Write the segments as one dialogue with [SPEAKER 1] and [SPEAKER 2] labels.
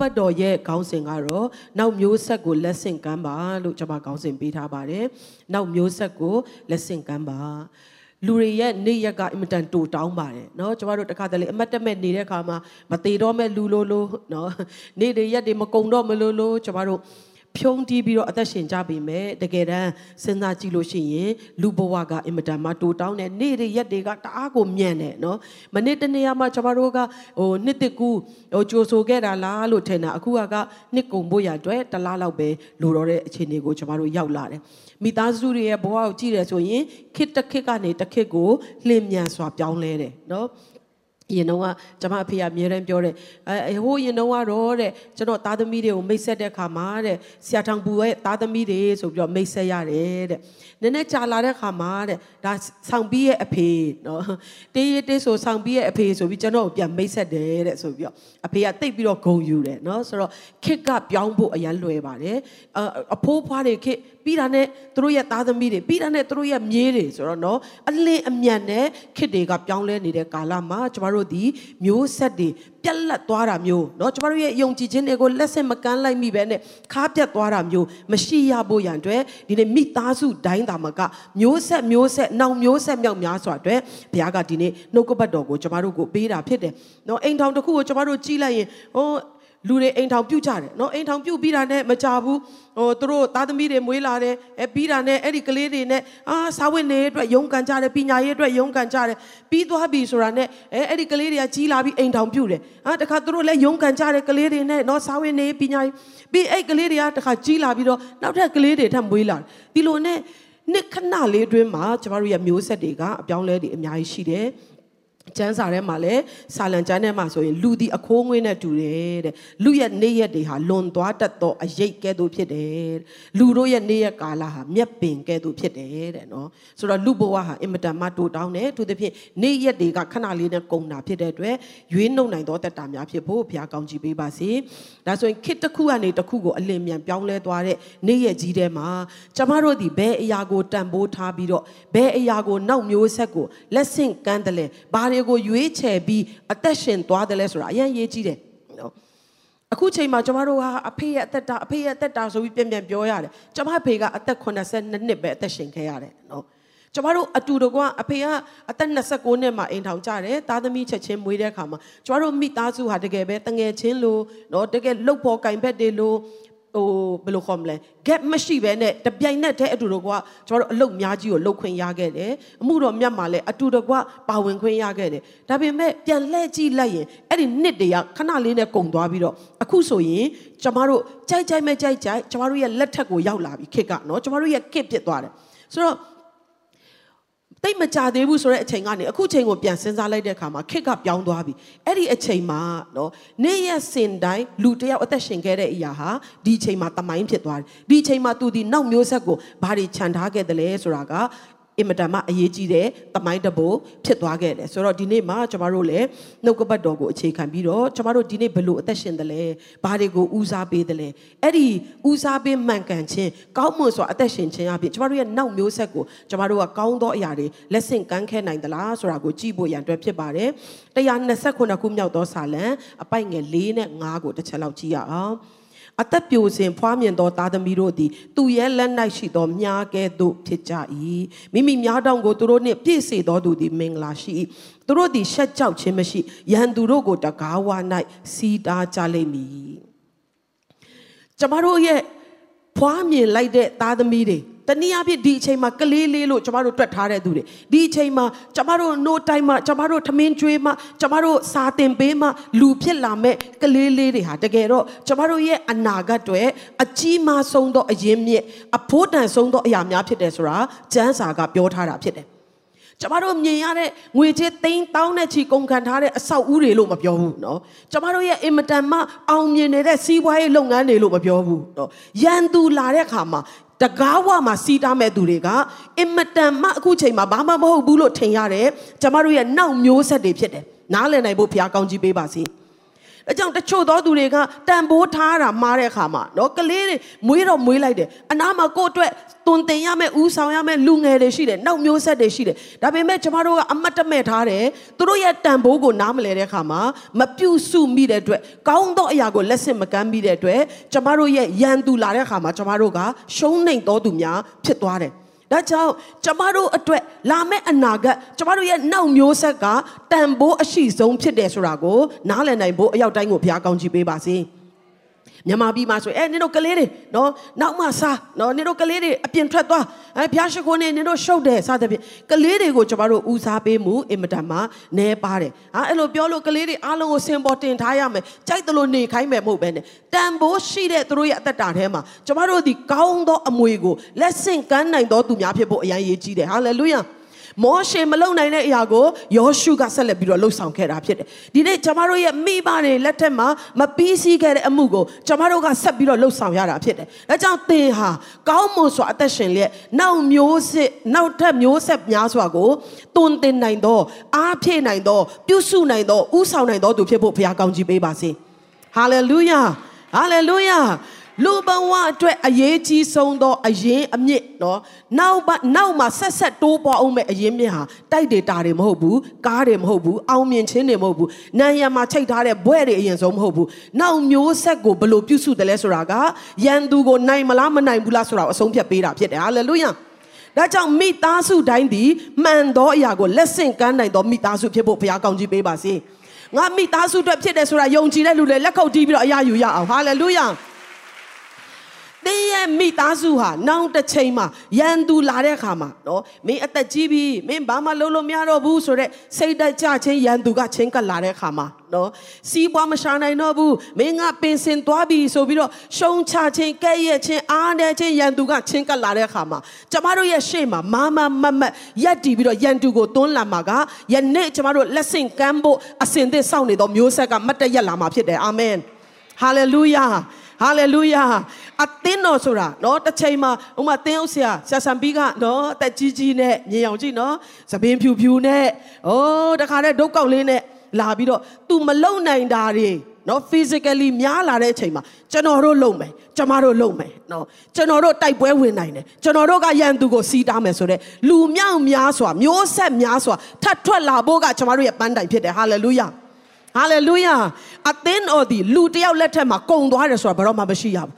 [SPEAKER 1] ပတ်တော်ရဲ့ခေါင်းစဉ်ကတော့နောက်မျိုးဆက်ကိုလက်ဆင့်ကမ်းပါလို့ကျွန်မခေါင်းစဉ်ပေးထားပါတယ်နောက်မျိုးဆက်ကိုလက်ဆင့်ကမ်းပါလူတွေရဲ့နေ့ရက်ကအင်မတန်တိုတောင်းပါတယ်เนาะကျမတို့တခါတလေအမတ်တမဲ့နေတဲ့ခါမှာမသေးတော့မဲ့လူလိုလိုเนาะနေ့တွေရက်တွေမကုံတော့မလို့လို့ကျမတို့ ဖြုံးတီးပြီးတော့အသက်ရှင်ကြပြီမဲ့တကယ်တမ်းစဉ်းစားကြည့်လို့ရှိရင်လူဘဝကအင်မတန်မှတိုတောင်းတဲ့နေ့တွေရက်တွေကတအားကိုမြန်တယ်နော်မနေ့တနေ့မှကျွန်တော်တို့ကဟိုနှစ်တကူဟိုကြိုဆိုခဲ့တာလားလို့ထင်တာအခုကနှစ်ကုံဖို့ရအတွက်တလားလောက်ပဲလိုတော့တဲ့အခြေအနေကိုကျွန်တော်တို့ရောက်လာတယ်မိသားစုတွေရဲ့ဘဝကိုကြည့်ရဆိုရင်ခစ်တစ်ခစ်ကနေတစ်ခစ်ကိုလှင်မြန်စွာပြောင်းလဲတယ်နော် ရင်တော့ကကျွန်မအဖေကအမြဲတမ်းပြောတယ်အဲဟိုရင်တော့ကတော့တဲ့ကျွန်တော်သားသမီးတွေကိုမိတ်ဆက်တဲ့ခါမှာတဲ့ဆရာထောင်ပူရဲ့သားသမီးတွေဆိုပြီးတော့မိတ်ဆက်ရတယ်တဲ့နည်းနည်းကြာလာတဲ့ခါမှာတဲ့ဒါဆောင်ပြီးရဲ့အဖေနော်တေးရတေးဆိုဆောင်ပြီးရဲ့အဖေဆိုပြီးကျွန်တော်ကိုပြန်မိတ်ဆက်တယ်တဲ့ဆိုပြီးတော့အဖေကတိတ်ပြီးတော့ဂုံယူတယ်နော်ဆိုတော့ခစ်ကပြောင်းဖို့အရန်လွယ်ပါတယ်အဖိုးဖွားတွေခစ်ပြီးတာနဲ့သူတို့ရဲ့သားသမီးတွေပြီးတာနဲ့သူတို့ရဲ့မြေးတွေဆိုတော့နော်အလင်းအမြန်နဲ့ခစ်တွေကပြောင်းလဲနေတဲ့ကာလမှာကျမတိုဒီမျိုးဆက်တွေပြက်လက်သွားတာမျိုးเนาะကျမတို့ရဲ့ယုံကြည်ခြင်းတွေကိုလက်ဆင့်မကမ်းလိုက်မိပဲနဲ့ခါပြက်သွားတာမျိုးမရှိရဖို့ရန်အတွက်ဒီနေ့မိသားစုတိုင်းတာမကမျိုးဆက်မျိုးဆက်နောက်မျိုးဆက်မြောက်များစွာအတွက်ဘုရားကဒီနေ့နှုတ်ကပတ်တော်ကိုကျမတို့ကိုပေးတာဖြစ်တယ်เนาะအိမ်ထောင်တစ်ခုကိုကျမတို့ကြည့်လိုက်ရင်ဟို လူတွေအိမ်ထောင်ပြုတ်ကြတယ်နော်အိမ်ထောင်ပြုတ်ပြီးတာနဲ့မကြဘူးဟိုသူတို့သားသမီးတွေမွေးလာတယ်အဲပြီးတာနဲ့အဲ့ဒီကလေးတွေနဲ့အာစာဝတ်နေအတွက်ရုန်းကန်ကြတယ်ပညာရေးအတွက်ရုန်းကန်ကြတယ်ပြီးသွားပြီဆိုတာနဲ့အဲအဲ့ဒီကလေးတွေကကြီးလာပြီးအိမ်ထောင်ပြုတ်တယ်အာတခါသူတို့လည်းရုန်းကန်ကြတယ်ကလေးတွေနဲ့နော်စာဝတ်နေပညာရေးပြီးအဲ့ကလေးတွေကတခါကြီးလာပြီးတော့နောက်ထပ်ကလေးတွေထပ်မွေးလာတယ်ဒီလိုနဲ့နှစ်ခဏလေးတွင်းမှာကျမတို့ရဲ့မျိုးဆက်တွေကအပြောင်းလဲတွေအများကြီးရှိတယ် ကျမ်းစာထဲမှာလည်းစာလံကျမ်းထဲမှာဆိုရင်လူဒီအခိုးငွေးနဲ့တူတယ်တဲ့လူရဲ့နေ့ရက်တွေဟာလွန်သွားတတ်သောအရေးကဲ့သို့ဖြစ်တယ်လူတို့ရဲ့နေ့ရက်ကာလဟာမျက်ပင်ကဲ့သို့ဖြစ်တယ်တဲ့နော်ဆိုတော့လူဘဝဟာအင်မတန်မှတိုးတောင်းတယ်သူသဖြင့်နေ့ရက်တွေကခဏလေးနဲ့ကုန်တာဖြစ်တဲ့အတွက်ရွေးနှုတ်နိုင်သောတက်တာများဖြစ်ဖို့ဘုရားကောင်းချီးပေးပါစေဒါဆိုရင်ခေတ်တစ်ခုကနေတစ်ခုကိုအလင်းမြန်ပြောင်းလဲသွားတဲ့နေ့ရက်ကြီးထဲမှာကျမတို့ဒီဘယ်အရာကိုတန်ဖိုးထားပြီးတော့ဘယ်အရာကိုနောက်မျိုးဆက်ကိုလက်ဆင့်ကမ်းတယ်လဲဘာတွေကိုရွေးချယ်ပြီးအသက်ရှင်သွားတယ်လဲဆိုတာအရင်ရေးကြည့်တယ်နော်အခုချိန်မှာကျမတို့ဟာအဖေရဲ့အသက်တာအဖေရဲ့အသက်တာဆိုပြီးပြန်ပြန်ပြောရတယ်ကျမဖေကအသက်82နှစ်ပဲအသက်ရှင်ခဲ့ရတယ်နော်ကျမတို့အတူတကွအဖေကအသက်29နှစ်မှာအိမ်ထောင်ကြတယ်သားသမီးချက်ချင်းမွေးတဲ့အခါမှာကျမတို့မိသားစုဟာတကယ်ပဲတငယ်ချင်းလို့နော်တကယ်လှုပ်ဖို့ကင်ဘက်တွေလို့ ဟိုဘယ်လိုခေါ်မလဲ gap မရှိဘဲနဲ့တပြိုင်နက်တည်းအတူတကွကျွန်တော်တို့အလုပ်များကြီးကိုလှုပ်ခွင့်ရခဲ့တယ်အမှုတော်မြတ်မှာလည်းအတူတကွပါဝင်ခွင့်ရခဲ့တယ်ဒါပေမဲ့ပြန်လှည့်ကြည့်လိုက်ရင်အဲ့ဒီနှစ်တည်းကခဏလေးနဲ့ကုန်သွားပြီးတော့အခုဆိုရင်ကျမတို့ကြိုက်ကြိုက်မဲ့ကြိုက်ကြိုက်ကျမတို့ရဲ့လက်ထက်ကိုရောက်လာပြီခေတ်ကနော်ကျမတို့ရဲ့ခေတ်ဖြစ်သွားတယ်ဆိုတော့ တိတ်မကြသေးဘူးဆိုတဲ့အချိန်ကနေအခုချိန်ကိုပြန်စဉ်းစားလိုက်တဲ့အခါမှာခစ်ကပြောင်းသွားပြီအဲ့ဒီအချိန်မှာနော်နေ့ရက်စင်တိုင်းလူတယောက်အသက်ရှင်ခဲ့တဲ့အရာဟာဒီအချိန်မှာတမိုင်းဖြစ်သွားတယ်ဒီအချိန်မှာသူဒီနောက်မျိုးဆက်ကိုဘာတွေခြံထားခဲ့တယ်လဲဆိုတာက အင်မတန်မှအရေးကြီးတဲ့တမိုင်းတဘို့ဖြစ်သွားခဲ့တယ်ဆိုတော့ဒီနေ့မှာကျမတို့လည်းနှုတ်ကပတ်တော်ကိုအခြေခံပြီးတော့ကျမတို့ဒီနေ့ဘလို့အသက်ရှင်တယ်လဲဘာတွေကိုဦးစားပေးတယ်လဲအဲ့ဒီဦးစားပေးမှန်ကန်ခြင်းကောင်းမွန်စွာအသက်ရှင်ခြင်းအပြင်ကျမတို့ရဲ့နောက်မျိုးဆက်ကိုကျမတို့ကကောင်းသောအရာတွေလက်ဆင့်ကမ်းခဲ့နိုင်သလားဆိုတာကိုကြည့်ဖို့ရန်အတွက်ဖြစ်ပါတယ်129ခုမြောက်သောစာလံအပိုက်ငယ်၄နဲ့5ကိုတစ်ချက်လောက်ကြည့်ရအောင် အသက်ပြိုစဉ်ဖွားမြင်သောသားသမီးတို့သည်သူရဲ့လက်၌ရှိသောမြားကဲ့သို့ဖြစ်ကြ၏မိမိမြားတောင်ကိုသူတို့နှင့်ပြည့်စေသောသူသည်မင်္ဂလာရှိ၏သူတို့သည်ရှက်ကြောက်ခြင်းမရှိရန်သူတို့ကိုတကားဝ၌စီးတားကြလိမ့်မည်ကျမတို့ရဲ့ဖွားမြင်လိုက်တဲ့သားသမီးတွေ တနည်းအားဖြင့်ဒီအချိန်မှာကလေးလေးလို့ကျမတို့တွက်ထားတဲ့သူတွေဒီအချိန်မှာကျမတို့ no time မှာကျမတို့ထမင်းကျွေးမှာကျမတို့စာတင်ပေးမှာလူဖြစ်လာမဲ့ကလေးလေးတွေဟာတကယ်တော့ကျမတို့ရဲ့အနာဂတ်တွေအကြီးမားဆုံးသောအရင်မြစ်အဖို့တန်ဆုံးသောအရာများဖြစ်တယ်ဆိုတာကျမ်းစာကပြောထားတာဖြစ်တယ်ကျမတို့မြင်ရတဲ့ငွေချေးသိန်းတောင်းတဲ့ချီကုန်ခံထားတဲ့အဆောက်အဦတွေလို့မပြောဘူးเนาะကျမတို့ရဲ့အင်မတန်မှအောင်မြင်နေတဲ့စီးပွားရေးလုပ်ငန်းတွေလို့မပြောဘူးเนาะရန်သူလာတဲ့အခါမှာ တကားဝမှာစီးတားမဲ့သူတွေကအင်မတန်မှအခုချိန်မှာဘာမှမဟုတ်ဘူးလို့ထင်ရတယ်ကျမတို့ရဲ့နောက်မျိုးဆက်တွေဖြစ်တယ်နားလည်နိုင်ဖို့ဘုရားကောင်းကြီးပေးပါစေ အဲကြောင့်တချို့သောသူတွေကတန်ဖိုးထားတာမှားတဲ့အခါမှာနော်ကလေးတွေမွေးတော့မွေးလိုက်တယ်အနာမှာကိုယ့်အတွက်တွင်တင်ရမယ်ဥဆောင်ရမယ်လူငယ်တွေရှိတယ်နောက်မျိုးဆက်တွေရှိတယ်ဒါပေမဲ့ကျမတို့ကအမတ်တမဲ့ထားတယ်သူတို့ရဲ့တန်ဖိုးကိုနားမလဲတဲ့အခါမှာမပြုစုမိတဲ့အတွက်ကောင်းသောအရာကိုလက်ဆင့်မကမ်းမိတဲ့အတွက်ကျမတို့ရဲ့ရန်သူလာတဲ့အခါမှာကျမတို့ကရှုံးနိမ့်တော်သူများဖြစ်သွားတယ် ဒါကြောင့်ကျမတို့အတွက်လာမယ့်အနာဂတ်ကျမတို့ရဲ့နောက်မျိုးဆက်ကတန်ဖိုးအရှိဆုံးဖြစ်တယ်ဆိုတာကိုနားလည်နိုင်ဖို့အရောက်တိုင်းကိုဘုရားကောင်းချီးပေးပါစေ။ မြန်မာပြည်မှာဆိုအဲနင်တို့ကလေးတွေနော်နောက်မှစားနော်နင်တို့ကလေးတွေအပြင်ထွက်သွားအဲဖျားရှိခိုးနေနင်တို့ရှုပ်တယ်စသဖြင့်ကလေးတွေကိုကျွန်တော်တို့ဦးစားပေးမှုအင်မတန်မှနဲပါတယ်ဟာအဲ့လိုပြောလို့ကလေးတွေအားလုံးကိုစင်ပေါ်တင်ထားရမယ်ကြိုက်တယ်လို့နေခိုင်းမယ်မဟုတ်ပဲနဲ့တန်ဖိုးရှိတဲ့သူတို့ရဲ့အသက်တာထဲမှာကျွန်တော်တို့ဒီကောင်းသောအမွေကိုလက်ဆင့်ကမ်းနိုင်သောသူများဖြစ်ဖို့အရန်ရည်ကြီးတယ်ဟာလေလုယာ မောရှေမလုံနိုင်တဲ့အရာကိုယောရှုကဆက်လက်ပြီးတော့လှုပ်ဆောင်ခဲ့တာဖြစ်တယ်။ဒီနေ့ကျမတို့ရဲ့မိဘတွေလက်ထက်မှာမပြီးစီးခဲ့တဲ့အမှုကိုကျမတို့ကဆက်ပြီးတော့လှုပ်ဆောင်ရတာဖြစ်တယ်။ဒါကြောင့်သင်ဟာကောင်းမွန်စွာအသက်ရှင်လျက်နောက်မျိုးစစ်နောက်ထပ်မျိုးဆက်များစွာကိုတွင်တင်နိုင်သောအားဖြည့်နိုင်သောပြုစုနိုင်သောဥဆောင်နိုင်သောသူဖြစ်ဖို့ဘုရားကောင်းချီးပေးပါစေ။ဟာလေလုယာ။ဟာလေလုယာ။ လူဘဝအတွက်အရေးကြီးဆုံးသောအရင်အမြင့်နော်နောက်ပါနောက်မှာဆက်ဆက်တိုးပွားအောင်မဲ့အရင်မြင့်ဟာတိုက်တွေတာတွေမဟုတ်ဘူးကားတွေမဟုတ်ဘူးအောင်မြင်ခြင်းတွေမဟုတ်ဘူးနံရံမှာချိတ်ထားတဲ့ဘွဲ့တွေအရင်ဆုံးမဟုတ်ဘူးနောက်မျိုးဆက်ကိုဘလို့ပြုစုတယ်လဲဆိုတာကယန်သူကိုနိုင်မလားမနိုင်ဘူးလားဆိုတာကိုအဆုံးဖြတ်ပေးတာဖြစ်တယ်ဟာလေလုယာဒါကြောင့်မိသားစုတိုင်းသည်မှန်သောအရာကိုလက်ဆင့်ကမ်းနိုင်သောမိသားစုဖြစ်ဖို့ဘုရားကောင်းကြီးပေးပါစေငါမိသားစုအတွက်ဖြစ်တယ်ဆိုတာယုံကြည်တဲ့လူတွေလက်ခုပ်တီးပြီးတော့အရာယူရအောင်ဟာလေလုယာ သင်ရဲ့မိသားစုဟာနောက်တစ်ချိန်မှာရန်သူလာတဲ့အခါမှာနော်မင်းအသက်ကြီးပြီမင်းဘာမှလုပ်လို့မရတော့ဘူးဆိုတော့စိတ်တက်ကြချင်းရန်သူကချင်းကပ်လာတဲ့အခါမှာနော်စီးပွားမရှာနိုင်တော့ဘူးမင်းကပင်စင်သွားပြီဆိုပြီးတော့ရှုံချချင်းကဲ့ရဲ့ချင်းအားနဲ့ချင်းရန်သူကချင်းကပ်လာတဲ့အခါမှာကျမတို့ရဲ့ရှေ့မှာမာမမတ်မတ်ရက်တီပြီးတော့ရန်သူကိုတွန်းလာမှာကယနေ့ကျမတို့လက်ဆင့်ကမ်းဖို့အစဉ်သစ်စောင့်နေသောမျိုးဆက်ကမတ်တရက်လာမှာဖြစ်တယ်အာမင်ဟာလေလုယာ ဟာလေလုယာအသင်းတော်ဆိုတာနော်တစ်ချိန်မှာဥမာသင်းဥဆရာဆရာဆံပီးကနော်အသက်ကြီးကြီးနဲ့မြင်အောင်ကြည့်နော်သပင်ဖြူဖြူနဲ့အိုးတခါတည်းဒုတ်ကောက်လေးနဲ့လာပြီးတော့ तू မလုံနိုင်တာတွေနော် physically များလာတဲ့အချိန်မှာကျွန်တော်တို့လုံမယ်ကျမတို့လုံမယ်နော်ကျွန်တော်တို့တိုက်ပွဲဝင်နိုင်တယ်ကျွန်တော်တို့ကရန်သူကိုစီးတားမယ်ဆိုတော့လူမြောက်များစွာမျိုးဆက်များစွာထပ်ထွက်လာဖို့ကကျမတို့ရဲ့ပန်းတိုင်ဖြစ်တယ်ဟာလေလုယာ ဟာလေလုယာအသင်းတော်ဒီလူတယောက်လက်ထက်မှာကုံသွားတယ်ဆိုတာဘယ်တော့မှမရှိရဘူး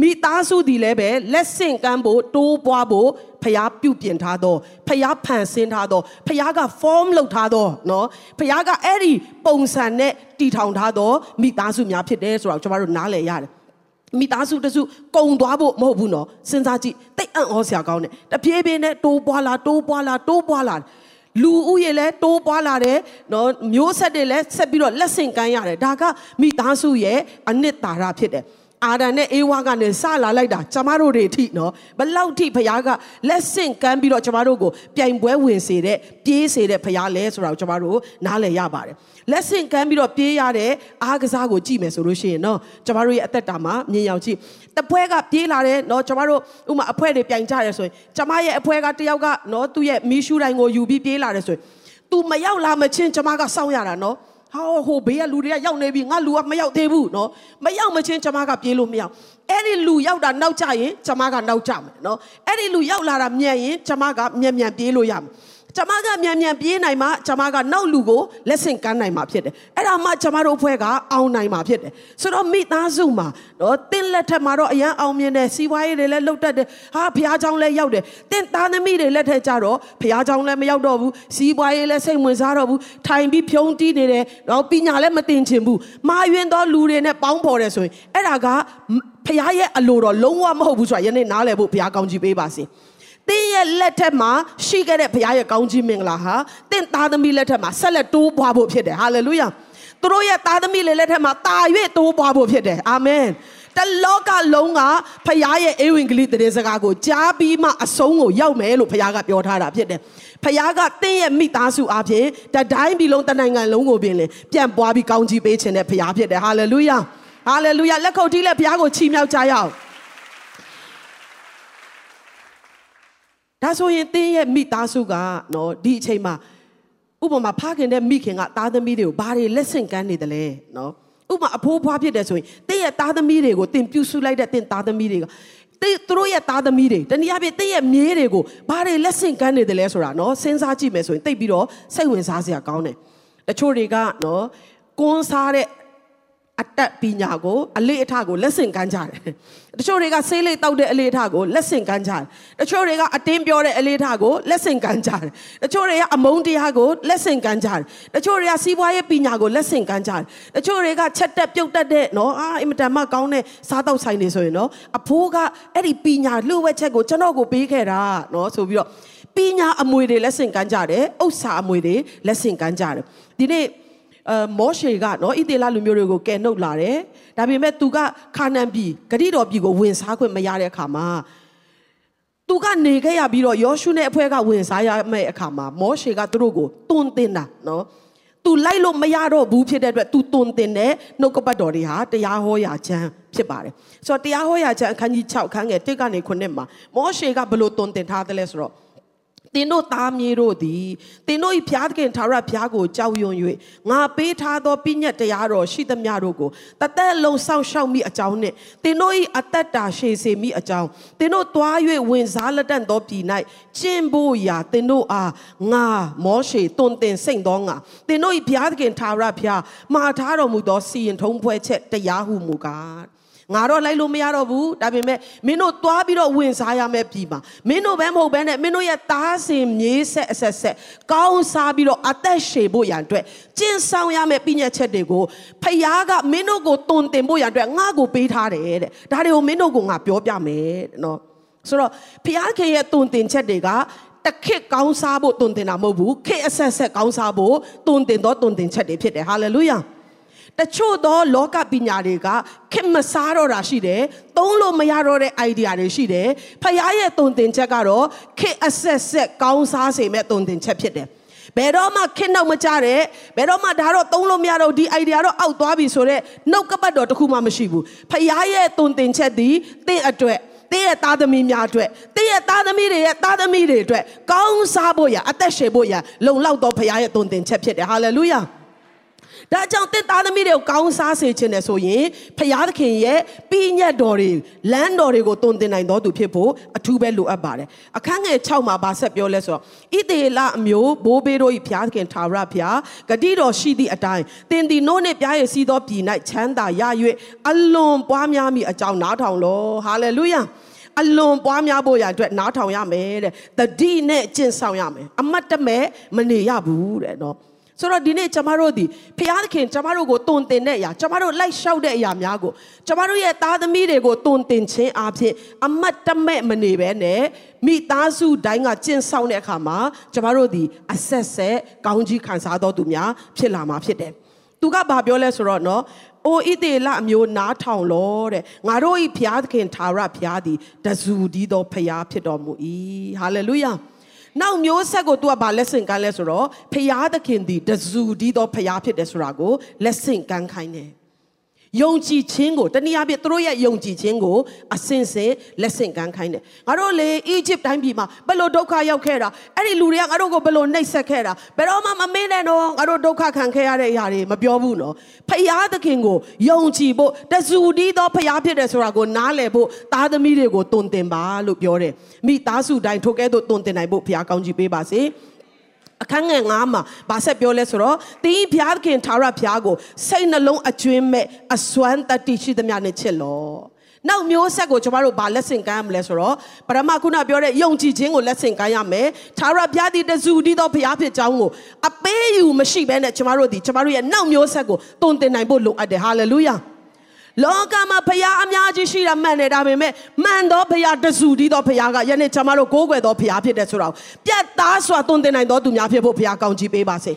[SPEAKER 1] မိသားစုဒီလည်းပဲလက်ဆင့်ကမ်းဖို့တိုးပွားဖို့ဖျားပြုပြင်ထားတော့ဖျားဖန်ဆင်းထားတော့ဖျားက form လုပ်ထားတော့เนาะဖျားကအဲ့ဒီပုံစံနဲ့တီထောင်ထားတော့မိသားစုများဖြစ်တယ်ဆိုတော့ကျွန်တော်တို့နားလည်ရတယ်မိသားစုတစုကုံသွားဖို့မဟုတ်ဘူးနော်စဉ်းစားကြည့်တိတ်အံ့ဩစရာကောင်းတယ်တပြေးပြေးနဲ့တိုးပွားလာတိုးပွားလာတိုးပွားလာ လူဦးရေလည်းတိုးပွားလာတယ်နော်မျိုးဆက်တွေလည်းဆက်ပြီးတော့လက်ဆင့်ကမ်းရတယ်ဒါကမိသားစုရဲ့အနှစ်သာရဖြစ်တယ် အာဒံနဲ့အေဝါကနေစလာလိုက်တာကျမတို့တွေအထိနော်ဘလောက်ထိဖခင်ကလက်ဆင့်ကမ်းပြီးတော့ကျမတို့ကိုပြိုင်ပွဲဝင်စေတဲ့ပြေးစေတဲ့ဖခင်လဲဆိုတာကိုကျမတို့နားလည်ရပါတယ်လက်ဆင့်ကမ်းပြီးတော့ပြေးရတဲ့အားကစားကိုကြည့်မယ်ဆိုလို့ရှိရင်နော်ကျမတို့ရဲ့အသက်တာမှာမြင်ရောက်ကြည့်တပွဲကပြေးလာတယ်နော်ကျမတို့ဥမာအဖွဲတွေပြိုင်ကြရဆိုရင်ကျမရဲ့အဖွဲကတယောက်ကနော်သူ့ရဲ့မီးရှူတိုင်းကိုယူပြီးပြေးလာတယ်ဆိုရင် तू မရောက်လာမချင်းကျမကစောင့်ရတာနော် ဟောဟိုဘေးကလူတွေကရောက်နေပြီငါလူကမရောက်သေးဘူးနော်မရောက်မချင်းကျမကပြေးလို့မရအဲ့ဒီလူရောက်တာနောက်ကျရင်ကျမကနောက်ကျမယ်နော်အဲ့ဒီလူရောက်လာတာမြန်ရင်ကျမကမြန်မြန်ပြေးလို့ရမယ် ကျမကမြန်မြန်ပြေးနိုင်မှကျမကနောက်လူကိုလက်ဆင့်ကမ်းနိုင်မှာဖြစ်တယ်အဲ့ဒါမှကျမတို့အဖွဲ့ကအောင်နိုင်မှာဖြစ်တယ်ဆိုတော့မိသားစုမှာနော်တင်းလက်ထက်မှာတော့အရန်အောင်မြင်တယ်စီးပွားရေးတွေလည်းလှုပ်တတ်တယ်ဟာဖះเจ้าလည်းရောက်တယ်တင်းသားသမီးတွေလက်ထက်ကြတော့ဖះเจ้าလည်းမရောက်တော့ဘူးစီးပွားရေးလည်းစိတ်ဝင်စားတော့ဘူးထိုင်ပြီးဖြုံးတီးနေတယ်တော့ပညာလည်းမတင်ချင်ဘူးမာယွင်သောလူတွေနဲ့ပေါင်းဖော်တယ်ဆိုရင်အဲ့ဒါကဖះရဲ့အလိုတော်လုံးဝမဟုတ်ဘူးဆိုတာယနေ့နားလည်ဖို့ဖះကောင်းကြီးပေးပါစေ။ သင်ရဲ့လက်ထက်မှာရှိခဲ့တဲ့ဘုရားရဲ့ကောင်းကြီးမင်္ဂလာဟာသင်သားသမီးလက်ထက်မှာဆက်လက်တိုးပွားဖို့ဖြစ်တယ်ဟာလေလုယာသူတို့ရဲ့သားသမီးလက်ထက်မှာတာ၍တိုးပွားဖို့ဖြစ်တယ်အာမင်တလောကလုံးကဖခင်ရဲ့အေဝံဂေလိတရေစကားကိုကြားပြီးမှအဆုံးကိုရောက်မယ်လို့ဖခင်ကပြောထားတာဖြစ်တယ်။ဖခင်ကတင်းရဲ့မိသားစုအပြင်တတိုင်းပြည်လုံးတနိုင်ငံလုံးကိုပြင်လေပြန်ပွားပြီးကောင်းချီးပေးခြင်းတဲ့ဖခင်ဖြစ်တယ်။ဟာလေလုယာ။ဟာလေလုယာလက်ခုပ်တီးလက်ဖခင်ကိုချီးမြှောက်ကြရအောင်။ ဒါဆိုရင်တင်းရဲ့မိသားစုကနော်ဒီအချိန်မှာဥပမာဖခင်တဲ့မိခင်ကသားသမီးတွေကိုဘာတွေလက်ဆင့်ကမ်းနေတယ်လဲနော်ဥပမာအဖိုးဖွားဖြစ်တယ်ဆိုရင်တင့်ရဲ့သားသမီးတွေကိုတင်ပြုစုလိုက်တဲ့တင့်သားသမီးတွေကတိသူတို့ရဲ့သားသမီးတွေတနည်းအားဖြင့်တင့်ရဲ့မြေးတွေကိုဘာတွေလက်ဆင့်ကမ်းနေတယ်လဲဆိုတာနော်စဉ်းစားကြည့်မယ်ဆိုရင်တိတ်ပြီးတော့စိတ်ဝင်စားစရာကောင်းတယ်တချို့တွေကနော်ကွန်းစားတဲ့ အတက်ပညာကိုအလေးအထကိုလက်ဆင့်ကမ်းကြတယ်တချို့တွေကဆေးလိပ်တောက်တဲ့အလေးအထကိုလက်ဆင့်ကမ်းကြတယ်တချို့တွေကအတင်းပြောတဲ့အလေးအထကိုလက်ဆင့်ကမ်းကြတယ်တချို့တွေကအမုန်းတရားကိုလက်ဆင့်ကမ်းကြတယ်တချို့တွေကစီးပွားရေးပညာကိုလက်ဆင့်ကမ်းကြတယ်တချို့တွေကချက်တက်ပြုတ်တက်တဲ့နော်အာအင်မတန်မှကောင်းတဲ့စားတောက်ဆိုင်တွေဆိုရင်နော်အဖိုးကအဲ့ဒီပညာလှုပ်ဝက်ချက်ကိုကျွန်တော်ကိုပေးခဲ့တာနော်ဆိုပြီးတော့ပညာအမွေတွေလက်ဆင့်ကမ်းကြတယ်ဥစ္စာအမွေတွေလက်ဆင့်ကမ်းကြတယ်ဒီနေ့ အဲမောရှေကနော်ဣသေလလူမျိုးတွေကိုကယ်နှုတ်လာတယ်ဒါပေမဲ့သူကခါနန်ပြည်ဂတိတော်ပြည်ကိုဝင်စားခွင့်မရတဲ့အခါမှာသူကနေခဲ့ရပြီးတော့ယောရှုနဲ့အဖွဲ့ကဝင်စားရမယ့်အခါမှာမောရှေကသူတို့ကိုတွန်းတင်တာနော်သူလိုက်လို့မရတော့ဘူးဖြစ်တဲ့အတွက်သူတွန်းတင်တဲ့နှုတ်ကပတ်တော်တွေဟာတရားဟောရာချမ်းဖြစ်ပါတယ်ဆိုတော့တရားဟောရာချမ်းအခန်းကြီး6ခန်းငယ်1ကနေ9မှာမောရှေကဘယ်လိုတွန်းတင်ထားသလဲဆိုတော့ သင်တို့သားမြေတို့သည်သင်တို့၏ဖျားသခင်ထာဝရဘုရားကိုကြောက်ရွံ့၍ငါပေးထားသောပြည့်ညတ်တရားတော်ရှိသမျှတို့ကိုတသက်လုံးစောင့်ရှောက်မိအကြောင်းနှင့်သင်တို့၏အသက်တာရှည်စေမိအကြောင်းသင်တို့သွား၍ဝင်စားလက်တန့်သောပြည်၌ကျင့်ဖို့ရာသင်တို့အားငါမောရှေတွင်တင်စိတ်သောငါသင်တို့၏ဘုရားသခင်ထာဝရဘုရားမှာထားတော်မူသောစီရင်ထုံးဖွဲ့ချက်တရားဟုမူကား ငါတော့လိုက်လို့မရတော့ဘူးဒါပေမဲ့မင်းတို့သွားပြီးတော့ဝင်စားရမယ့်ပြည်မှာမင်းတို့ပဲမဟုတ်ဘဲနဲ့မင်းတို့ရဲ့သားစင်မြေးဆက်အဆက်ဆက်ကောင်းစားပြီးတော့အသက်ရှည်ဖို့ရန်အတွက်ကျင့်ဆောင်ရမယ့်ပြည့်ညက်ချက်တွေကိုဖယားကမင်းတို့ကိုတုံတင်ဖို့ရန်အတွက်ငါ့ကိုပေးထားတယ်တဲ့ဒါတွေကိုမင်းတို့ကငါပြောပြမယ်တဲ့နော်ဆိုတော့ဖယားခင်ရဲ့တုံတင်ချက်တွေကတခစ်ကောင်းစားဖို့တုံတင်တာမဟုတ်ဘူးခေအဆက်ဆက်ကောင်းစားဖို့တုံတင်တော့တုံတင်ချက်တွေဖြစ်တယ်ဟာလေလုယာ တချို့သောလောကပညာတွေကခင်မစားတော့တာရှိတယ်။သုံးလို့မရတော့တဲ့ idea တွေရှိတယ်။ဖခင်ရဲ့တုံတင်ချက်ကတော့ခင်အဆက်ဆက်ကောင်းစားစေမဲ့တုံတင်ချက်ဖြစ်တယ်။ဘယ်တော့မှခင်နောက်မကြတဲ့ဘယ်တော့မှဒါတော့သုံးလို့မရတော့ဒီ idea တော့အောက်သွားပြီဆိုတော့နှုတ်ကပတ်တော်တစ်ခုမှမရှိဘူး။ဖခင်ရဲ့တုံတင်ချက်ဒီတင့်အတွက်တင်းရဲ့သားသမီးများအတွက်တင်းရဲ့သားသမီးတွေရဲ့သားသမီးတွေအတွက်ကောင်းစားဖို့ရအသက်ရှင်ဖို့ရလုံလောက်တော့ဖခင်ရဲ့တုံတင်ချက်ဖြစ်တယ်ဟာလေလုယာ။ ဒါကြောင့်တစ်သားသမီးတွေကိုကောင်းစားစေခြင်းနဲ့ဆိုရင်ဖျားသခင်ရဲ့ပြညတ်တော်တွေလမ်းတော်တွေကိုတုံတင်နိုင်တော်သူဖြစ်ဖို့အထူးပဲလိုအပ်ပါတယ်အခန်းငယ်6မှာဗာဆက်ပြောလဲဆိုတော့ဣသေလအမျိုးဘိုးဘေးတို့၏ဖျားသခင်ထာဝရဖျားဂတိတော်ရှိသည့်အတိုင်းတင်ဒီနို့နှင့်ပြားရည်စီးသောပြည်၌ချမ်းသာရ၍အလွန်ပွားများမိအကြောင်းနားထောင်လောဟာလေလုယာအလွန်ပွားများဖို့ရအတွက်နားထောင်ရမယ်တဲ့တတိနဲ့ကျင့်ဆောင်ရမယ်အမတ်တမဲ့မနေရဘူးတဲ့နော် ဆိုတော့ဒီနေ့ကျမတို့ဒီဖျားသခင်ကျမတို့ကိုတုံတင်တဲ့အရာကျမတို့လိုက်လျှောက်တဲ့အရာများကိုကျမတို့ရဲ့သားသမီးတွေကိုတုံတင်ခြင်းအပြင်အမတ်တမဲ့မနေပဲနဲ့မိသားစုတိုင်းကကျင့်ဆောင်တဲ့အခါမှာကျမတို့ဒီအဆက်ဆက်ကောင်းကြီးခံစားတော်သူများဖြစ်လာမှာဖြစ်တယ်။သူကဘာပြောလဲဆိုတော့နော်အိုဣတေလအမျိုးနားထောင်လောတဲ့ငါတို့ဤဘုရားသခင်သာရဘုရားသည်တဇူဒီသောဘုရားဖြစ်တော်မူ၏ဟာလေလုယာ။ နောက်မျိုးဆက်ကို तू ကဘာလက်ဆင့်ကမ်းလဲဆိုတော့ဖျားသခင်သည်တဇူဒီသောဖျားဖြစ်တယ်ဆိုတာကိုလက်ဆင့်ကမ်းခိုင်းတယ် ယုံကြည်ခြင်းကိုတနည်းအားဖြင့်သူတို့ရဲ့ယုံကြည်ခြင်းကိုအစင်စင်လက်ဆင့်ကမ်းခိုင်းတယ်ငါတို့လေအီဂျစ်တိုင်းပြည်မှာဘယ်လိုဒုက္ခရောက်ခဲ့တာအဲ့ဒီလူတွေကငါတို့ကိုဘယ်လိုနှိပ်စက်ခဲ့တာဘယ်တော့မှမမေ့နဲ့တော့ငါတို့ဒုက္ခခံခဲ့ရတဲ့အရာတွေမပြောဘူးနော်ဖယားသခင်ကိုယုံကြည်ဖို့တဇူတီးသောဖယားဖြစ်တယ်ဆိုတာကိုနားလည်ဖို့သားသမီးတွေကိုတုံတင်ပါလို့ပြောတယ်မိသားစုတိုင်းထိုကဲ့သို့တုံတင်နိုင်ဖို့ဖယားကောင်းကြီးပေးပါစေ။ အခန်းငယ်9မှာဗာဆက်ပြောလဲဆိုတော့တင်းဘုရားခင်ထာဝရဘုရားကိုစိတ်နှလုံးအကျွင်းမဲ့အစွမ်းတတိရှိသမျှနဲ့ချစ်လောနောက်မျိုးဆက်ကိုကျမတို့ဗာလက်ဆင့်ကမ်းရမလဲဆိုတော့ပရမခုနပြောတဲ့ယုံကြည်ခြင်းကိုလက်ဆင့်ကမ်းရမယ်ထာဝရဘုရားဒီတဇူဒီသောဘုရားဖြစ်ကြောင်းကိုအပေးယူမရှိဘဲနဲ့ကျမတို့ဒီကျမတို့ရဲ့နောက်မျိုးဆက်ကိုတုံတင်နိုင်ဖို့လိုအပ်တယ်ဟာလေလုယာ လောကမှာဖရားအများကြီးရှိတာမှန်တယ်ဒါပေမဲ့မှန်သောဖရားတစုတည်းသောဖရားကယနေ့ကျွန်မတို့ကိုးကွယ်သောဖရားဖြစ်တယ်ဆိုတော့ပြတ်သားစွာသွန်သင်နိုင်သောသူများဖြစ်ဖို့ဖရားကောင်းချီးပေးပါစေ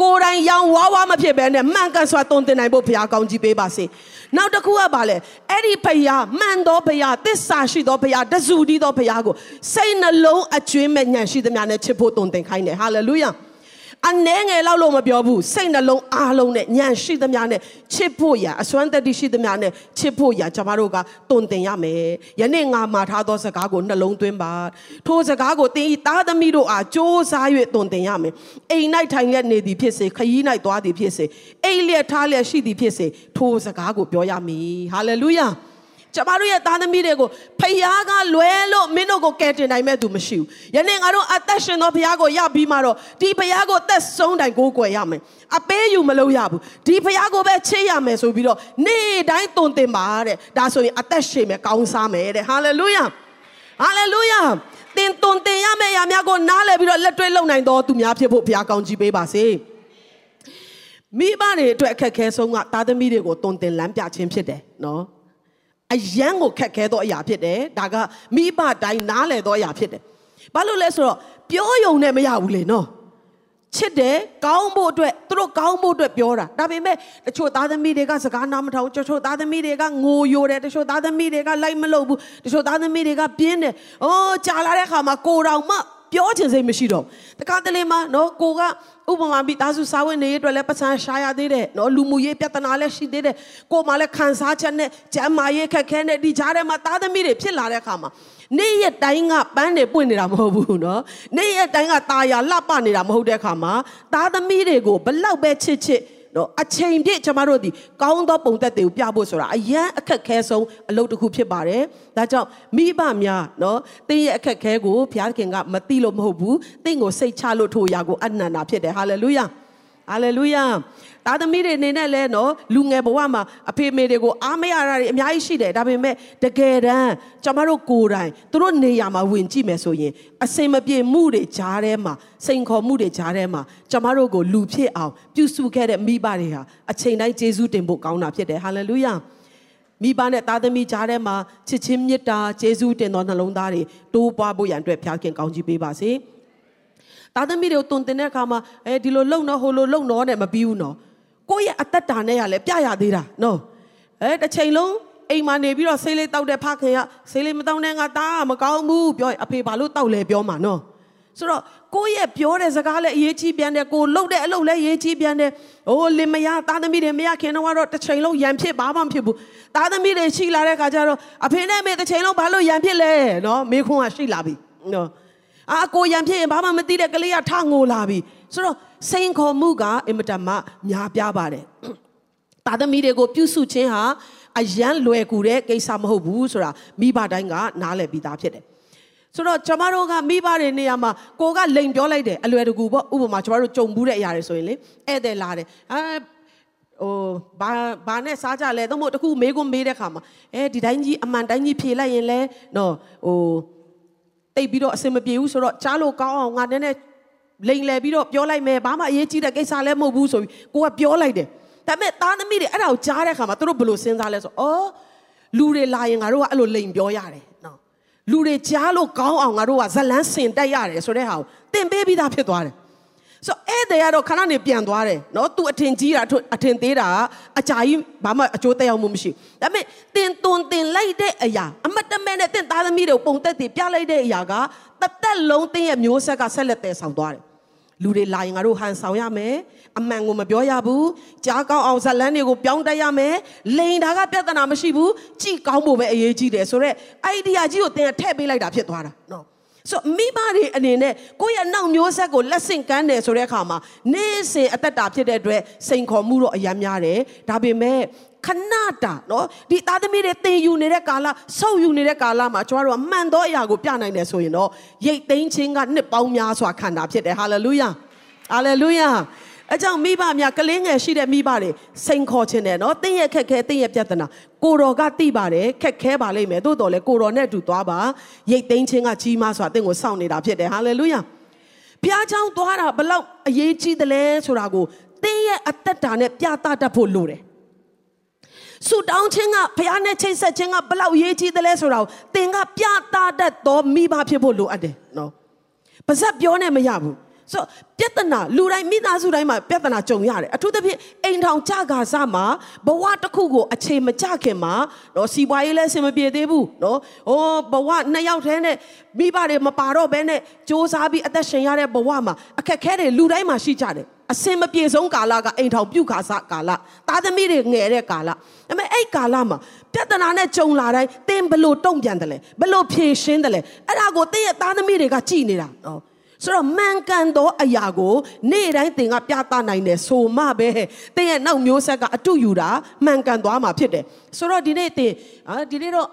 [SPEAKER 1] ကိုယ်တိုင်ရောင်ဝါးဝါမဖြစ်ဘဲနဲ့မှန်ကန်စွာသွန်သင်နိုင်ဖို့ဖရားကောင်းချီးပေးပါစေနောက်တစ်ခုကပါလေအဲ့ဒီဖရားမှန်သောဖရားသစ္စာရှိသောဖရားတစုတည်းသောဖရားကိုစိတ်နှလုံးအကျွင်းမဲ့ညံရှိသမျှနဲ့ချစ်ဖို့သွန်သင်ခိုင်းတယ်ဟာလေလုယာ အနှဲငယ်လောက်လို့မပြောဘူးစိတ်နှလုံးအားလုံးနဲ့ညံရှိသမျှနဲ့ချစ်ဖို့ရအစွမ်းတတ္တိရှိသမျှနဲ့ချစ်ဖို့ရကျမတို့ကတုံတင်ရမယ်ယနေ့ငါမှာထားသောစကားကိုနှလုံးသွင်းပါထိုစကားကိုသင်ဤသားသမီးတို့အားကြိုးစား၍တုံတင်ရမယ်အိမ်၌ထိုင်ရက်နေသည်ဖြစ်စေခရီး၌သွားသည်ဖြစ်စေအိမ်လျက်ထားလျက်ရှိသည်ဖြစ်စေထိုစကားကိုပြောရမည်ဟာလေလုယာ ကျမတို့ရဲ့သားသမီးတွေကိုဖခင်ကလွဲလို့မင်းတို့ကိုကယ်တင်နိုင်မဲ့သူမရှိဘူး။ယနေ့ငါတို့အသက်ရှင်သောဖခင်ကိုရပြီးမှတော့ဒီဖခင်ကိုသက်ဆုံးတိုင်ကိုးကွယ်ရမယ်။အပေးယူမလို့ရဘူး။ဒီဖခင်ကိုပဲချစ်ရမယ်ဆိုပြီးတော့နေ့တိုင်းတုန်တင်ပါတဲ့။ဒါဆိုရင်အသက်ရှင်မယ်ကောင်းစားမယ်တဲ့။ဟာလေလုယာ။ဟာလေလုယာ။တင်တုန်တင်ရမယ့်အရာများကိုနားလည်ပြီးတော့လက်တွေ့လုပ်နိုင်တော်သူများဖြစ်ဖို့ဖခင်ကောင်းချီးပေးပါစေ။မိဘတွေအတွက်အခက်ခဲဆုံးကသားသမီးတွေကိုတုန်တင်လမ်းပြခြင်းဖြစ်တယ်နော်။ အယံကိုခက်ခဲသောအရာဖြစ်တယ်ဒါကမိဘတိုင်းနားလည်သောအရာဖြစ်တယ်ဘာလို့လဲဆိုတော့ပြောယုံနဲ့မရဘူးလေနော်ချစ်တယ်ကောင်းဖို့အတွက်သူတို့ကောင်းဖို့အတွက်ပြောတာဒါပေမဲ့တချို့သားသမီးတွေကစကားနားမထောင်တချို့သားသမီးတွေကငိုယိုတယ်တချို့သားသမီးတွေကလိုက်မလုပ်ဘူးတချို့သားသမီးတွေကပြင်းတယ်အိုးကြာလာတဲ့ခါမှာကိုတော်မှ ပြောချင်စိတ်မရှိတော့တခါတလေမှာနော်ကိုကဥပမာမိသားစုစာဝင်နေရအတွက်လည်းပတ်စံရှာရသေးတယ်နော်လူမှုရေးပြဿနာလည်းရှိသေးတယ်ကိုမှလည်းခံစားချက်နဲ့ကျမ်းမာရေးခက်ခဲနဲ့ဒီကြားထဲမှာသားသမီးတွေဖြစ်လာတဲ့အခါမှာနေ့ရက်တိုင်းကပန်းတွေပွင့်နေတာမဟုတ်ဘူးနော်နေ့ရက်တိုင်းကตาရလှပနေတာမဟုတ်တဲ့အခါမှာသားသမီးတွေကိုဘလောက်ပဲချစ်ချစ် နော်အချိန်ပြည့်ကျမတို့ဒီကောင်းသောပုံသက်တွေကိုပြဖို့ဆိုတာအရန်အခက်ခဲဆုံးအလုပ်တစ်ခုဖြစ်ပါတယ်။ဒါကြောင့်မိဘများနော်တင်းရဲ့အခက်ခဲကိုဘုရားခင်ကမသိလို့မဟုတ်ဘူး။တင်းကိုစိတ်ချလို့ထိုရာကိုအနန္တာဖြစ်တယ်။ဟာလေလုယာ။ ဟာလေလုယာသားသမီးတွေအနေနဲ့လဲနော်လူငယ်ဘဝမှာအဖေမေတွေကိုအားမရတာတွေအများကြီးရှိတယ်ဒါပေမဲ့တကယ်တမ်းကျမတို့ကိုယ်တိုင်သူတို့နေရာမှာဝင်ကြည့်မယ်ဆိုရင်အစင်မပြေမှုတွေကြားထဲမှာစိန်ခေါ်မှုတွေကြားထဲမှာကျမတို့ကိုလူဖြစ်အောင်ပြုစုခဲ့တဲ့မိဘတွေဟာအချိန်တိုင်းကျေးဇူးတင်ဖို့ကောင်းတာဖြစ်တယ်ဟာလေလုယာမိဘနဲ့သားသမီးကြားထဲမှာချစ်ချင်းမေတ္တာကျေးဇူးတင်သောနှလုံးသားတွေတိုးပွားဖို့ရန်အတွက်ဖျားခင်ကောင်းချီးပေးပါစေ။ သားသမီးတွေကိုတုံတင်တဲ့အခါမှာအဲဒီလိုလုံတော့ဟိုလိုလုံတော့နဲ့မပြီးဘူးနော်ကိုယ့်ရဲ့အသက်တာနဲ့ရလဲပြရသေးတာနော်အဲတစ်ချိန်လုံးအိမ်မှာနေပြီးတော့ဆေးလေးတောက်တဲ့ဖခင်ကဆေးလေးမတောက်နဲ့ငါတားမကောင်းဘူးပြောအဖေဘာလို့တောက်လဲပြောမှာနော်ဆိုတော့ကိုယ့်ရဲ့ပြောတဲ့စကားလည်းအရေးကြီးပြန်တယ်ကိုလှုပ်တဲ့အလုပ်လည်းအရေးကြီးပြန်တယ်။အိုးလင်မယားသားသမီးတွေမရခင်တော့တော့တစ်ချိန်လုံးရံဖြစ်ဘာမှမဖြစ်ဘူး။သားသမီးတွေရှိလာတဲ့ခါကျတော့အဖေနဲ့မေတစ်ချိန်လုံးဘာလို့ရံဖြစ်လဲနော်မေခွန်းကရှိလာပြီနော်။ အာကိုရံဖြစ်ရင်ဘာမှမသိတဲ့ကလေးကထငိုလာပြီဆိုတော့စိန်ခေါ်မှုကအင်မတန်မှများပြားပါတယ်တာသမီတွေကိုပြုစုခြင်းဟာအယံလွယ်ကူတဲ့ကိစ္စမဟုတ်ဘူးဆိုတာမိဘတိုင်းကနားလည်ပြီးသားဖြစ်တယ်ဆိုတော့ကျမတို့ကမိဘတွေနေရာမှာကိုကလိန်ပြောလိုက်တယ်အလွယ်တကူပေါ့ဥပမာကျမတို့ကြုံဘူးတဲ့အရာတွေဆိုရင်လေဧည့်သည်လာတယ်အာဟိုဘာဘာနဲ့စားကြလဲတော့မို့တခုမေးခွန်းမေးတဲ့ခါမှာအဲဒီတိုင်းကြီးအမှန်တိုင်းကြီးဖြေလိုက်ရင်လဲနော်ဟို တိတ်ပြီးတော့အဆင်မပြေဘူးဆိုတော့ကြားလို့ကောင်းအောင်ငါနည်းနည်းလိန်လဲပြီးတော့ပြောလိုက်မယ်ဘာမှအရေးကြီးတဲ့ကိစ္စလည်းမဟုတ်ဘူးဆိုပြီးကိုကပြောလိုက်တယ်ဒါပေမဲ့သားသမီးတွေအဲ့ဒါကိုကြားတဲ့အခါမှာသူတို့ဘယ်လိုစဉ်းစားလဲဆိုအော်လူတွေလာရင်ငါတို့ကအဲ့လိုလိန်ပြောရတယ်နော်လူတွေကြားလို့ကောင်းအောင်ငါတို့ကဇလန်းစင်တက်ရတယ်ဆိုတဲ့ဟာကိုသင်ပေးပြီးသားဖြစ်သွားတယ် ဆိုဧည့်သည်ကတော့ခဏနေပြန်သွားတယ်နော်သူအထင်ကြီးတာအထင်သေးတာအကြာကြီးဘာမှအကျိုးသက်ရောက်မှုမရှိဒါပေမဲ့တင်တွန်တင်လိုက်တဲ့အရာအမတ်တမဲနဲ့တင့်သားသမီးတွေကိုပုံသက်တည်ပြလိုက်တဲ့အရာကတသက်လုံးတင့်ရဲ့မျိုးဆက်ကဆက်လက်တည်ဆောင်သွားတယ်လူတွေလာရင်ငါတို့ဟန်ဆောင်ရမယ်အမှန်ကိုမပြောရဘူးကြားကောင်းအောင်ဇလန်းတွေကိုပြောင်းတက်ရမယ်လိန်တာကပြဿနာမရှိဘူးကြည်ကောင်းဖို့ပဲအရေးကြီးတယ်ဆိုတော့အိုင်ဒီယာကြီးကိုသင်ထည့်ပေးလိုက်တာဖြစ်သွားတာနော် ဆိုမိဘတွေအနေနဲ့ကိုယ့်ရဲ့နောက်မျိုးဆက်ကိုလက်ဆင့်ကမ်းတယ်ဆိုတဲ့အခါမှာနေ့စဉ်အသက်တာဖြစ်တဲ့အတွက်စိန်ခေါ်မှုတော့အများများတယ်ဒါပေမဲ့ခဏတာနော်ဒီသားသမီးတွေသင်ယူနေတဲ့ကာလဆုပ်ယူနေတဲ့ကာလမှာကျွန်တော်တို့ကမှန်သောအရာကိုပြနိုင်တယ်ဆိုရင်တော့ရိတ်သိမ်းခြင်းကနှစ်ပေါင်းများစွာခံတာဖြစ်တယ်ဟာလေလုယာဟာလေလုယာ အဲကြောင့်မိဘများကလေးငယ်ရှိတဲ့မိဘတွေစိန်ခေါ်ခြင်းတယ်နော်တင်းရဲ့ခက်ခဲတင်းရဲ့ပြဿနာကိုတော်ကတိပါတယ်ခက်ခဲပါလိမ့်မယ်သို့တော်လည်းကိုတော်နဲ့အတူသွားပါရိတ်သိမ်းခြင်းကကြီးမားစွာတင့်ကိုစောင့်နေတာဖြစ်တယ်ဟာလေလုယာဖျားချောင်းသွားတာဘလောက်အရေးကြီးတယ်လဲဆိုတာကိုတင်းရဲ့အသက်တာနဲ့ပြသတတ်ဖို့လိုတယ်ဆူတောင်းခြင်းကဖះနဲ့ချိတ်ဆက်ခြင်းကဘလောက်ရေးကြီးတယ်လဲဆိုတာကိုသင်ကပြတာတတ်သောမိဘဖြစ်ဖို့လိုအပ်တယ်နော်ပါဇက်ပြောနဲ့မရဘူး ဆိုတော့ပြဿနာလူတိုင်းမိသားစုတိုင်းမှာပြဿနာကြုံရတယ်အထူးသဖြင့်အိမ်ထောင်ကြကာစမှာဘဝတစ်ခုကိုအခြေမကြခင်မှာနော်စီပွားရေးလည်းအဆင်မပြေသေးဘူးနော်ဟိုဘဝနှစ်ယောက်တည်းနဲ့မိဘတွေမပါတော့ဘဲနဲ့စ조사ပြီးအသက်ရှင်ရတဲ့ဘဝမှာအခက်ခဲတွေလူတိုင်းမှာရှိကြတယ်အစင်မပြေဆုံးကာလကအိမ်ထောင်ပြုတ်ခါစကာလသားသမီးတွေငယ်တဲ့ကာလဒါပေမဲ့အဲ့ကာလမှာပြဿနာနဲ့ကြုံလာတိုင်းသင်ဘလို့တုံ့ပြန်တယ်လဲဘလို့ဖြေရှင်းတယ်လဲအဲ့ဒါကိုသင်ရဲ့သားသမီးတွေကကြည်နေတာနော် ဆိုတော့မှန်ကန်သောအရာကိုနေ့တိုင်းသင်ကပြသနိုင်တယ်ဆိုမှပဲသင်ရဲ့နောက်မျိုးဆက်ကအတူယူတာမှန်ကန်သွားမှာဖြစ်တယ်ဆိုတော့ဒီနေ့သင်အာဒီနေ့တော့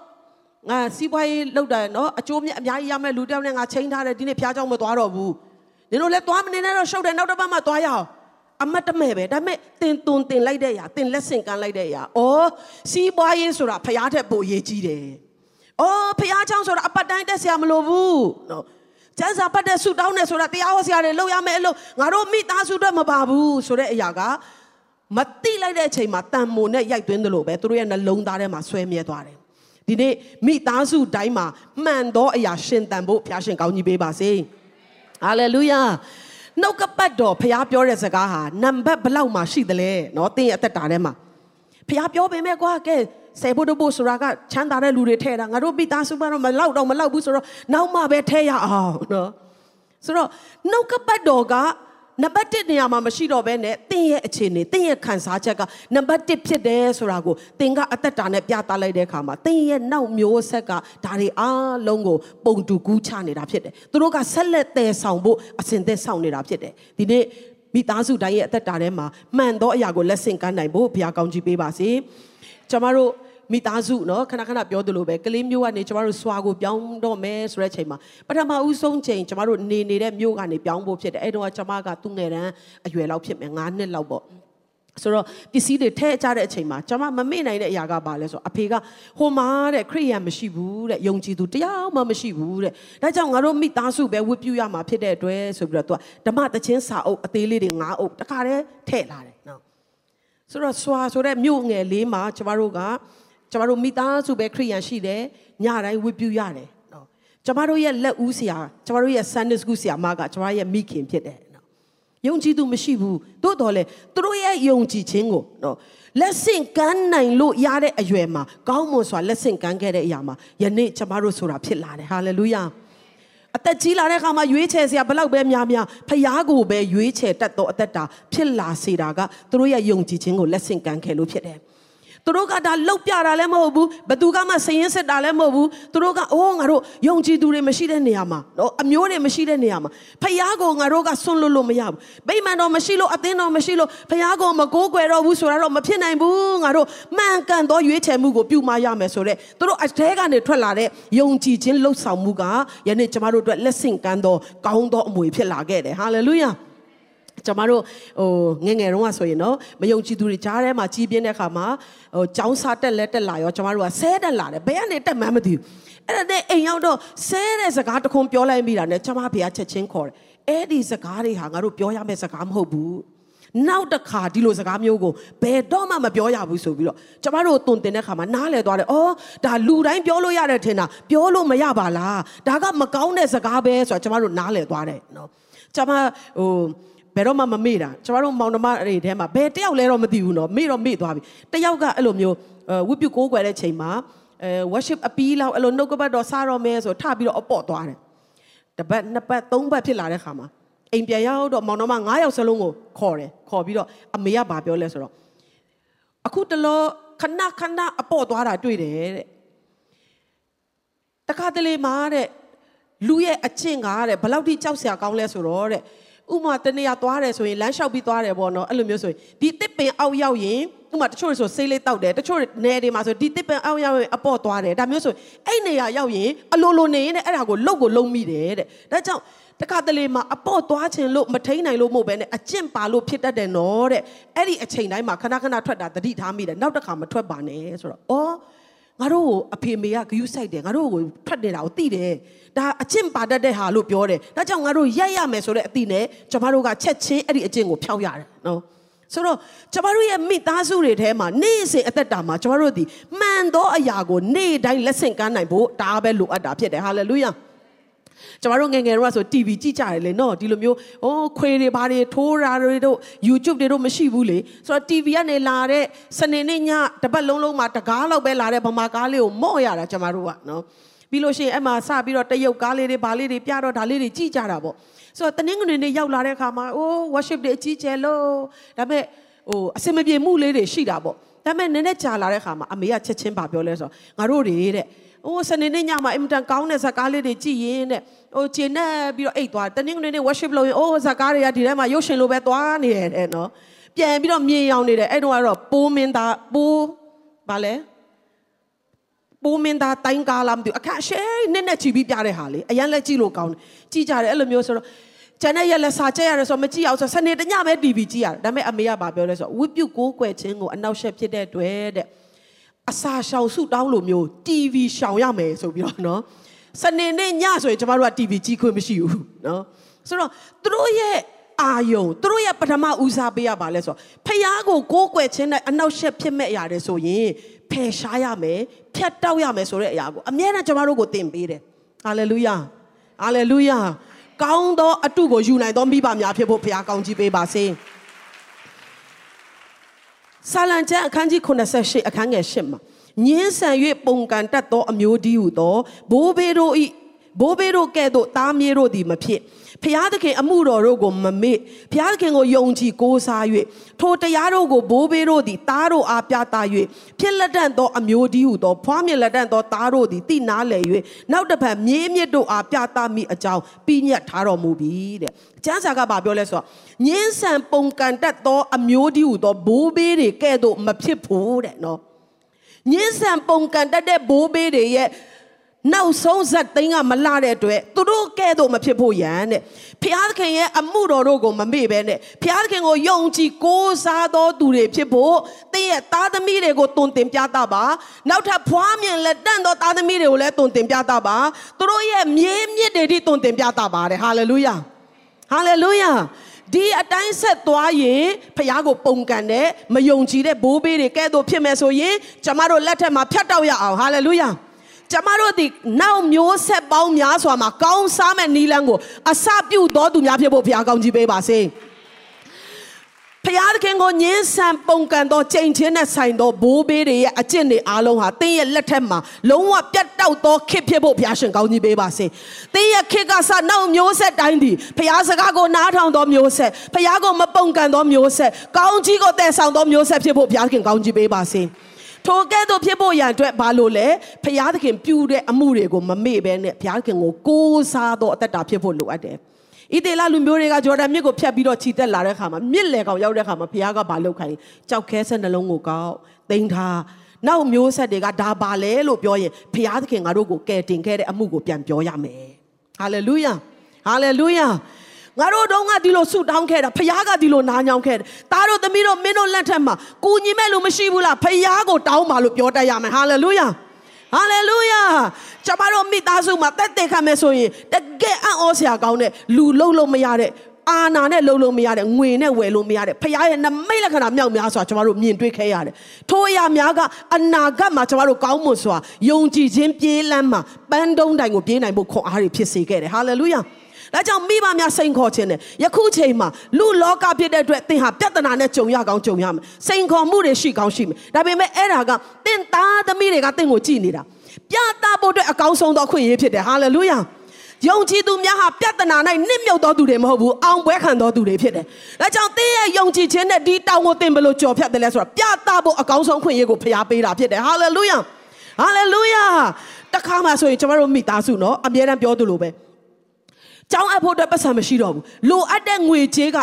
[SPEAKER 1] ငါစီးပွားရေးလုပ်တယ်နော်အကျိုးမြတ်အများကြီးရမယ်လူတယောက်နဲ့ငါချိန်ထားတယ်ဒီနေ့ဖျားเจ้าမသွားတော့ဘူးနင်တို့လည်းသွားမနေနဲ့တော့ရှုပ်တယ်နောက်တစ်ပတ်မှသွားရအောင်အမတ်တမဲ့ပဲဒါပေမဲ့တင်သွန်တင်လိုက်တဲ့အရာတင်လက်ဆင့်ကမ်းလိုက်တဲ့အရာအော်စီးပွားရေးဆိုတာဖျားထက်ပိုရေးကြီးတယ်အော်ဖျားချောင်းဆိုတာအပတ်တိုင်းတက်ဆရာမလိုဘူးနော် ကျန်းစာပတ်တဲ့ဆူတောင်းနေဆိုတာတရားဟောဆရာတွေလုပ်ရမယ်အဲ့လိုငါတို့မိသားစုအတွက်မပါဘူးဆိုတဲ့အရာကမတိလိုက်တဲ့အချိန်မှာတန်မိုနဲ့ရိုက်သွင်းတယ်လို့ပဲသူတို့ရဲ့နှလုံးသားထဲမှာဆွဲမြဲသွားတယ်ဒီနေ့မိသားစုတိုင်းမှာမှန်သောအရာရှင်တန်ဖို့ဘုရားရှင်ကောင်းကြီးပေးပါစေဟာလေလုယာနှုတ်ကပတ်တော်ဖះပြောတဲ့စကားဟာနံပါတ်ဘလောက်မှရှိသလဲเนาะတင်းရဲ့အသက်တာထဲမှာ ဖះပြောပေမဲ့ကွာကဲဆယ်ဖို့တို့ဖို့ဆိုတာကချမ်းသာတဲ့လူတွေထဲတာငါတို့မိသားစုကတော့မလောက်တော့မလောက်ဘူးဆိုတော့နောက်မှပဲထဲရအောင်နော်ဆိုတော့နှုတ်ကပတ်တော်ကနံပါတ်1နေရာမှာမရှိတော့ဘဲနဲ့တင်းရဲ့အခြေအနေတင်းရဲ့ခံစားချက်ကနံပါတ်1ဖြစ်တယ်ဆိုတာကိုတင်းကအသက်တာနဲ့ပြသလိုက်တဲ့အခါမှာတင်းရဲ့နောက်မျိုးဆက်ကဒါတွေအားလုံးကိုပုံတူကူးချနေတာဖြစ်တယ်သူတို့ကဆက်လက်တည်ဆောင်ဖို့အစဉ်သက်ဆောင်နေတာဖြစ်တယ်ဒီနေ့ မိသားစုတိုင်းရဲ့အသက်တာထဲမှာမှန်သောအရာကိုလက်ဆင့်ကမ်းနိုင်ဖို့ဘုရားကောင်းချီးပေးပါစေကျွန်တော်တို့မိသားစုเนาะခဏခဏပြောသလိုပဲကလေးမျိုးကနေကျမတို့စွာကိုပြောင်းတော့မယ်ဆိုတဲ့အချိန်မှာပထမဦးဆုံးချိန်ကျမတို့နေနေတဲ့မျိုးကနေပြောင်းဖို့ဖြစ်တယ်အဲ့တော့ကျမကသူ့ငယ်တန်းအရွယ်လောက်ဖြစ်မယ်9နှစ်လောက်ပေါ့ ဆိုတော့ပစ္စည်းတွေထည့်ကြတဲ့အချိန်မှာကျွန်မမမေ့နိုင်တဲ့အရာကဘာလဲဆိုအဖေကဟိုမှာတဲ့ခရိယန်မရှိဘူးတဲ့ယုံကြည်သူတရားမှမရှိဘူးတဲ့ဒါကြောင့်ငါတို့မိသားစုပဲဝတ်ပြုရမှာဖြစ်တဲ့အတွက်ဆိုပြီးတော့သူကဓမ္မတချင်းစာအုပ်အသေးလေးတွေ၅အုပ်တခါတည်းထည့်လာတယ်နော်ဆိုတော့စွာဆိုတဲ့မြို့ငယ်လေးမှာကျမတို့ကကျမတို့မိသားစုပဲခရိယန်ရှိတယ်ညတိုင်းဝတ်ပြုရတယ်နော်ကျမတို့ရဲ့လက်ဦးဆရာကျမတို့ရဲ့ Sunday school ဆရာမကကျမရဲ့မိခင်ဖြစ်တယ်နော် ယုံကြည်သူမရှိဘူးတိုးတော်လေသူတို့ရဲ့ယုံကြည်ခြင်းကိုနော်လက်ဆင့်ကမ်းနိုင်လို့ရတဲ့အရွယ်မှာကောင်းမွန်စွာလက်ဆင့်ကမ်းခဲ့တဲ့အရာမှာယနေ့ကျမတို့ဆိုတာဖြစ်လာတယ်ဟာလေလုယာအသက်ကြီးလာတဲ့အခါမှာရွေးချယ်စရာဘလောက်ပဲများများဖျားကိုပဲရွေးချယ်တတ်သောအသက်တာဖြစ်လာစေတာကသူတို့ရဲ့ယုံကြည်ခြင်းကိုလက်ဆင့်ကမ်းခဲ့လို့ဖြစ်တယ် သူတို့ကဒါလောက်ပြတာလည်းမဟုတ်ဘူးဘသူကမှစရင်စစ်တာလည်းမဟုတ်ဘူးသူတို့ကအိုးငါတို့ယုံကြည်သူတွေမရှိတဲ့နေရာမှာနော်အမျိုးတွေမရှိတဲ့နေရာမှာဖယားကိုငါတို့ကဆွန့်လွတ်လို့မရဘူးဗိမာန်တော်မရှိလို့အသင်းတော်မရှိလို့ဖယားကိုမကိုးကွယ်တော့ဘူးဆိုတာတော့မဖြစ်နိုင်ဘူးငါတို့မှန်ကန်သောရွေးချယ်မှုကိုပြုမရမယ်ဆိုတော့သူတို့အတဲကနေထွက်လာတဲ့ယုံကြည်ခြင်းလှုပ်ဆောင်မှုကယနေ့ကျမတို့အတွက်လက်ဆင့်ကမ်းသောကောင်းသောအမွေဖြစ်လာခဲ့တယ်ဟာလေလုယာ ကျမတို့ဟိုငငယ်တုန်းကဆိုရင်တော့မယုံကြည်သူတွေကြားထဲမှာကြီးပြင်းတဲ့အခါမှာဟိုចောင်းစားတက်လက်တက်လာရောကျမတို့ကဆဲတက်လာတယ်ဘယ်ကနေတက်မှန်းမသိဘူးအဲ့ဒါနဲ့အိမ်ရောက်တော့ဆဲတဲ့စကားတခုပြောလိုက်မိတာနဲ့ကျမဖေကချက်ချင်းခေါ်တယ်အဲ့ဒီစကားတွေဟာငါတို့ပြောရမယ့်စကားမဟုတ်ဘူးနောက်တစ်ခါဒီလိုစကားမျိုးကိုဘယ်တော့မှမပြောရဘူးဆိုပြီးတော့ကျမတို့တုံတင်တဲ့ခါမှာနားလဲသွားတယ်။အော်ဒါလူတိုင်းပြောလို့ရတယ်ထင်တာပြောလို့မရပါလား။ဒါကမကောင်းတဲ့စကားပဲဆိုတော့ကျမတို့နားလဲသွားတယ်နော်။ကျမဟို ဘယ်တော့မှမမေ့တာကျမတို့မောင်နှမတွေထဲမှာဘယ်တယောက်လဲတော့မသိဘူးနော်မေ့တော့မေ့သွားပြီတယောက်ကအဲ့လိုမျိုးဝိပုကိုးကွယ်တဲ့ချိန်မှာအဲ worship အပီးလောက်အဲ့လိုနှုတ်ကပတ်တော်စားတော့မဲဆိုထပြီးတော့အပေါ့သွားတယ်တပတ်နှစ်ပတ်သုံးပတ်ဖြစ်လာတဲ့ခါမှာအိမ်ပြန်ရောက်တော့မောင်နှမ9ယောက်စလုံးကိုခေါ်တယ်ခေါ်ပြီးတော့အမေကဘာပြောလဲဆိုတော့အခုတလောခဏခဏအပေါ့သွားတာတွေ့တယ်တဲ့တခါတလေမှာတဲ့လူရဲ့အချင်းကားတဲ့ဘယ်လောက်ထိကြောက်စရာကောင်းလဲဆိုတော့တဲ့ ဥမာတနေရသွားတယ်ဆိုရင်လမ်းလျှောက်ပြီးသွားတယ်ပေါ့နော်အဲ့လိုမျိုးဆိုရင်ဒီတစ်ပင်အောက်ရောက်ရင်ဥမာတချို့ဆိုဆေးလေးတောက်တယ်တချို့နယ်တွေမှာဆိုဒီတစ်ပင်အောက်ရောက်ရင်အပေါ့သွားတယ်ဒါမျိုးဆိုအဲ့နေရရောက်ရင်အလိုလိုနေရင်အဲ့ဒါကိုလုံကိုလုံမိတယ်တဲ့ဒါကြောင့်တခါတလေမှာအပေါ့သွားခြင်းလို့မထိန်နိုင်လို့မဟုတ်ပဲနဲ့အကျင့်ပါလို့ဖြစ်တတ်တယ်နော်တဲ့အဲ့ဒီအချိန်တိုင်းမှာခဏခဏထွက်တာတတိထားမိတယ်နောက်တစ်ခါမထွက်ပါနဲ့ဆိုတော့အော် ငါတို့ကိုအဖေမေကဂယုစိုက်တယ်ငါတို့ကိုထွက်နေတာကိုသိတယ်ဒါအကျင့်ပါတတ်တဲ့ဟာလို့ပြောတယ်ဒါကြောင့်ငါတို့ရက်ရမယ်ဆိုတဲ့အသည့်နဲ့ကျမတို့ကချက်ချင်းအဲ့ဒီအကျင့်ကိုဖျောက်ရတယ်နော်ဆိုတော့ကျမတို့ရဲ့မိသားစုတွေထဲမှာနေ့စဉ်အသက်တာမှာကျမတို့ဒီမှန်သောအရာကိုနေ့တိုင်းလက်ဆင့်ကမ်းနိုင်ဖို့ဒါပဲလိုအပ်တာဖြစ်တယ်ဟာလေလုယာ ကျမတို့ငယ်ငယ်တော့ဆို TV ကြည့်ကြတယ်လေနော်ဒီလိုမျိုးဟိုခွေတွေဘာတွေထိုးတာတွေတို့ YouTube တွေတို့မရှိဘူးလေဆိုတော့ TV ကနေလာတဲ့စနေနေ့ညတပတ်လုံးလုံးမှာတကားလောက်ပဲလာတဲ့ဗမာကားလေးကိုမော့ရတာကျမတို့ကနော်ပြီးလို့ရှိရင်အဲ့မှာစပြီးတော့တရုတ်ကားလေးတွေဘာလေးတွေပြတော့ဒါလေးတွေကြည့်ကြတာပေါ့ဆိုတော့တနင်္ဂနွေနေ့ရောက်လာတဲ့အခါမှာအိုး worship တွေအကြီးကျယ်လို့ဒါပေမဲ့ဟိုအစင်မပြေမှုလေးတွေရှိတာပေါ့ဒါပေမဲ့နည်းနည်းကြာလာတဲ့အခါမှာအမေကချက်ချင်းပါပြောလဲဆိုတော့ငါတို့တွေတဲ့။ အိုးစနေနေ့ညမှာအင်မတန်ကောင်းတဲ့ဇာကားလေးတွေကြည်ရင်တဲ့။ဟိုခြေနဲ့ပြီးတော့အိတ်သွားတနင်္ဂနွေနေ့ worship လုပ်ရင်အိုးဇာကားတွေကဒီထဲမှာရုပ်ရှင်လိုပဲသွားနေတယ်တဲ့နော်။ပြန်ပြီးတော့မြင်ရောင်နေတယ်အဲ့တော့ကတော့ပိုးမင်းသားပိုးဗာလဲပိုးမင်းသားတိုင်းကားလားမသိဘူးအခက်ရှဲနဲ့နဲ့ချီပြီးပြတဲ့ဟာလေအရန်လက်ကြည့်လို့ကောင်းတယ်ကြည့်ကြတယ်အဲ့လိုမျိုးဆိုတော့ကျန်တဲ့ရက်လက်စာချက်ရတယ်ဆိုတော့မကြည့်အောင်ဆိုစနေတညပဲ TV ကြည့်ရတယ်ဒါပေမဲ့အမေကဗာပြောလဲဆိုတော့ဝိပုကိုးကွယ်ခြင်းကိုအနောက်ရှက်ဖြစ်တဲ့အတွက်တဲ့ အစာရှောင်စုတောင်းလိုမျိုး TV ရှောင်ရမယ်ဆိုပြီးတော့နော်စနေနေ့ညဆိုရင်ကျမတို့က TV ကြည့်ခွင့်မရှိဘူးနော်ဆိုတော့သူတို့ရဲ့အာယုံသူတို့ရဲ့ပထမဦးစားပေးရပါလဲဆိုတော့ဖះကိုကိုးကွယ်ခြင်းနဲ့အနောက်ရှက်ဖြစ်မဲ့အရာတွေဆိုရင်ဖယ်ရှားရမယ်ဖြတ်တောက်ရမယ်ဆိုတဲ့အရာကိုအမြဲတမ်းကျမတို့ကိုသင်ပေးတယ်ဟာလေလုယာဟာလေလုယာကောင်းသောအတုကိုယူနိုင်သောမိဘများဖြစ်ဖို့ဖះကောင်းကြီးပေးပါစေ ဆာလံကျမ်းအခန်းကြီး88အခန်းငယ်8မှာညင်းဆန်၍ပုံကန်တတ်သောအမျိုးဒီဟုသောဘိုးဘေးတို့ဤဘိုးဘေးတို့ကဲ့သို့တားမြေတို့သည်မဖြစ် ဖျားသခင်အမှုတော်တို့ကိုမမေ့ဖျားသခင်ကိုယုံကြည်ကိုးစား၍ထိုတရားတို့ကိုဘိုးဘေးတို့သည်တားတို့အားပြသ၍ဖြစ်လက်တန့်သောအမျိုးဒီဟုသောဖွားမြင်လက်တန့်သောတားတို့သည်တိနားလည်၍နောက်တစ်ဖန်မြေးမြစ်တို့အားပြသမိအကြောင်းပြီးညတ်ထားတော်မူပြီတဲ့ကျမ်းစာကဘာပြောလဲဆိုတော့ညင်းဆန်ပုံကန်တတ်သောအမျိုးဒီဟုသောဘိုးဘေးတွေကဲ့သို့မဖြစ်ဘူးတဲ့နော်ညင်းဆန်ပုံကန်တတ်တဲ့ဘိုးဘေးတွေရဲ့ နောက်ဆုံးဇက်သိန်းကမလာတဲ့အတွက်သူတို့ကဲ့သို့မဖြစ်ဖို့ရန်တဲ့ဖျားသခင်ရဲ့အမှုတော်တို့ကိုမမေ့ပဲနဲ့ဖျားသခင်ကိုယုံကြည်ကိုးစားသောသူတွေဖြစ်ဖို့တင်းရဲ့သားသမီးတွေကိုတုံတင်ပြတာပါနောက်ထပ်ဖွားမြင်လက်တန့်သောသားသမီးတွေကိုလည်းတုံတင်ပြတာပါသူတို့ရဲ့မြေးမြစ်တွေထိတုံတင်ပြတာပါတယ်ဟာလေလုယာဟာလေလုယာဒီအတိုင်းဆက်သွားရင်ဖခင်ကိုပုံကန်တဲ့မယုံကြည်တဲ့ဘိုးဘေးတွေကဲ့သို့ဖြစ်မယ်ဆိုရင်ကျမတို့လက်ထက်မှာဖြတ်တောက်ရအောင်ဟာလေလုယာ ကျမတို့ဒီနောက်မျိုးဆက်ပေါင်းများစွာမှာကောင်းစားမဲ့နီလန်းကိုအစပြုတော်သူများဖြစ်ဖို့ဘုရားကောင်းကြီးပေးပါစေဖျားသခင်ကိုညင်းဆန်ပုံကန်သောချိန်ချင်းနဲ့ဆိုင်သောဘိုးဘေးတွေရဲ့အကျင့်တွေအားလုံးဟာတင်းရဲ့လက်ထက်မှာလုံးဝပြတ်တောက်သောခစ်ဖြစ်ဖို့ဘုရားရှင်ကောင်းကြီးပေးပါစေ။တင်းရဲ့ခစ်ကစနောက်မျိုးဆက်တိုင်းဒီဖျားစကားကိုနားထောင်သောမျိုးဆက်ဖျားကိုမပုံကန်သောမျိုးဆက်ကောင်းကြီးကိုတည်ဆောင်သောမျိုးဆက်ဖြစ်ဖို့ဘုရားခင်ကောင်းကြီးပေးပါစေ။ ထိုကဲ့သို့ဖြစ်ဖို့ရန်အတွက်ဘာလို့လဲဖျားသခင်ပြုတဲ့အမှုတွေကိုမမေ့ဘဲနဲ့ဖျားသခင်ကိုကိုးစားသောအသက်တာဖြစ်ဖို့လိုအပ်တယ်ဣသေလလူမျိုးတွေကဂျော်ဒန်မြစ်ကိုဖြတ်ပြီးတော့ခြိတက်လာတဲ့ခါမှာမြစ်လေကောင်ရောက်တဲ့ခါမှာဘုရားကဘာလုပ်ခိုင်းကြောက်ခဲဆက်နှလုံးကိုကောက်တိန်ထားနောက်မျိုးဆက်တွေကဒါပါလဲလို့ပြောရင်ဘုရားသခင်ငါတို့ကိုကယ်တင်ခဲ့တဲ့အမှုကိုပြန်ပြောရမယ်ဟာလေလုယာဟာလေလုယာ ငါတို့တုန်းကဒီလိုဆုတောင်းခဲ့တာဖခင်ကဒီလိုနားညောင်းခဲ့တယ်။သားတို့သမီးတို့မင်းတို့လက်ထက်မှာကူညီမဲ့လူမရှိဘူးလားဖခင်ကိုတောင်းပါလို့ပြောတတ်ရမယ်။ဟာလေလုယာ။ဟာလေလုယာ။ကျမတို့မိသားစုမှာတက်တက်ခတ်မယ်ဆိုရင်တကယ်အံ့ဩစရာကောင်းတဲ့လူလုံးလုံးမရတဲ့ အာနာနဲ့လုံးလုံးမရတဲ့ငွေနဲ့ဝယ်လို့မရတဲ့ဖခင်ရဲ့နမိတ်လက္ခဏာမြောက်များစွာကျမတို့မြင်တွေ့ခဲ့ရတယ်။ထိုအရာများကအနာဂတ်မှာကျမတို့ကောင်းမွန်စွာယုံကြည်ခြင်းပြေးလမ်းမှာပန်းတုံးတိုင်ကိုပြေးနိုင်ဖို့ခွန်အားတွေဖြစ်စေခဲ့တယ်။ဟာလေလုယာ။ဒါကြောင့်မိဘများစိန်ခေါ်ခြင်းနဲ့ယခုချိန်မှာလူလောကဖြစ်တဲ့အတွက်သင်ဟာပြဿနာနဲ့ကြုံရကောင်းကြုံရမယ်စိန်ခေါ်မှုတွေရှိကောင်းရှိမယ်ဒါပေမဲ့အဲ့ဒါကသင်သားသမီးတွေကသင်ကိုကြည်နေတာပြသဖို့အတွက်အကောင်းဆုံးသောခွင့်ရဖြစ်တယ်ဟာလေလုယာ ယုံကြည်သူများဟာပြဿနာ၌နစ်မြုပ်တော်သူတွေမဟုတ်ဘူးအောင်ပွဲခံတော်သူတွေဖြစ်တယ်။ဒါကြောင့်သင်ရဲ့ယုံကြည်ခြင်းနဲ့ဒီတောင်းကိုသင်ဘယ်လိုကြော်ဖြတ်တယ်လဲဆိုတာပြသဖို့အကောင်းဆုံးခွင့်ရကိုဖျားပေးတာဖြစ်တယ်။ဟာလေလုယာ။ဟာလေလုယာ။တခါမှဆိုရင်ကျွန်တော်တို့မိသားစုနော်အမြဲတမ်းပြောသလိုပဲ။ကျောင်းအပ်ဖို့အတွက်ပတ်စံမရှိတော့ဘူးလိုအပ်တဲ့ငွေကြေးက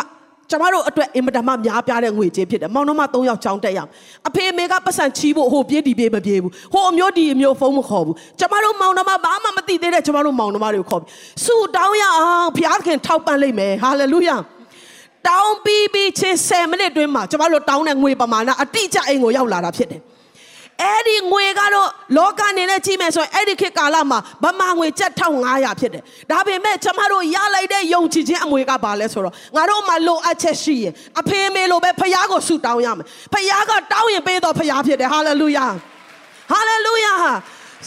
[SPEAKER 1] ကျမတို့အတွက်အင်မတန်မှများပြားတဲ့ငွေကြေးဖြစ်တယ်။မောင်နှမ၃ယောက်ချောင်းတက်ရအောင်။အဖေအမေကပတ်စံချီးဖို့ဟိုပြေးဒီပြေးမပြေးဘူး။ဟိုအမျိုးဒီအမျိုးဖုန်းမခေါ်ဘူး။ကျမတို့မောင်နှမဘာမှမသိသေးတဲ့ကျမတို့မောင်နှမတွေကိုခေါ်ပြီးဆူတောင်းရအောင်ဘုရားခင်ထောက်ပံ့လိုက်မယ်။ဟာလေလုယာ။တောင်းပြီးပြီးချင်း10မိနစ်တွင်းမှာကျမတို့တောင်းတဲ့ငွေပမာဏအတိအကျအိမ်ကိုရောက်လာတာဖြစ်တယ်။ အဲ့ဒီငွေကတော့လောကနေနဲ့ကြီးမယ်ဆိုရင်အဲ့ဒီခေတ်ကာလမှာဗမာငွေကျပ်1500ဖြစ်တယ်ဒါပေမဲ့ကျမတို့ရလိုက်တဲ့ယုံကြည်ခြင်းအမွေကဘာလဲဆိုတော့ငါတို့မှာလိုအပ်ချက်ရှိရင်အဖေမေလိုပဲဖခင်ကိုဆုတောင်းရမယ်ဖခင်ကတောင်းရင်ပေးတော့ဖခင်ဖြစ်တယ်ဟာလေလုယာဟာလေလုယာ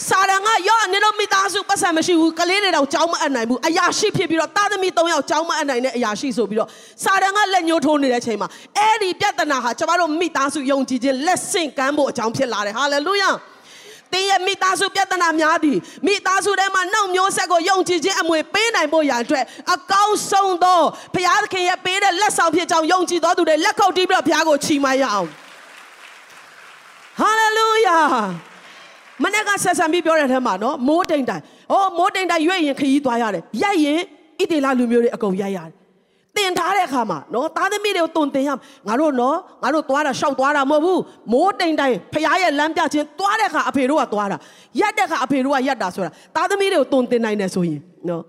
[SPEAKER 1] စာရန်ကရော့အနေတော့မိသားစုပတ်စံမရှိဘူးကလေးတွေတော့ကြောင်းမအပ်နိုင်ဘူးအရာရှိဖြစ်ပြီးတော့သားသမီး၃ယောက်ကြောင်းမအပ်နိုင်တဲ့အရာရှိဆိုပြီးတော့စာရန်ကလက်ညှိုးထိုးနေတဲ့အချိန်မှာအဲ့ဒီပြဿနာဟာကျမတို့မိသားစုယုံကြည်ခြင်းလက်ဆင့်ကမ်းဖို့အကြောင်းဖြစ်လာတယ်ဟာလေလုယာတင်းရဲ့မိသားစုပြဿနာများသည်မိသားစုထဲမှာနှောက်မျိုးဆက်ကိုယုံကြည်ခြင်းအမွေပေးနိုင်ဖို့ရန်အတွက်အကောင်းဆုံးသောဘုရားသခင်ရဲ့ပေးတဲ့လက်ဆောင်ဖြစ်ကြောင်းယုံကြည်သောသူတွေလက်ခုပ်တီးပြီးတော့ဘုရားကိုချီးမွမ်းရအောင်ဟာလေလုယာ မနေ့ကဆက်ဆံပြီးပြောတဲ့ထဲမှာနော်မိုးတိမ်တိုင်ဟောမိုးတိမ်တိုင်ရွေ့ရင်ခရီးသွားရတယ်ရိုက်ရင်ဣတေလလူမျိုးတွေအကုန်ရိုက်ရတယ်တင်ထားတဲ့အခါမှာနော်သားသမီးတွေကိုတုံတင်ရငါတို့နော်ငါတို့သွားတာရှောက်သွားတာမဟုတ်ဘူးမိုးတိမ်တိုင်ဖရားရဲ့လမ်းပြခြင်းသွားတဲ့အခါအဖေတို့ကသွားတာရက်တဲ့အခါအဖေတို့ကရက်တာဆိုတာသားသမီးတွေကိုတုံတင်နိုင်တယ်ဆိုရင်နော်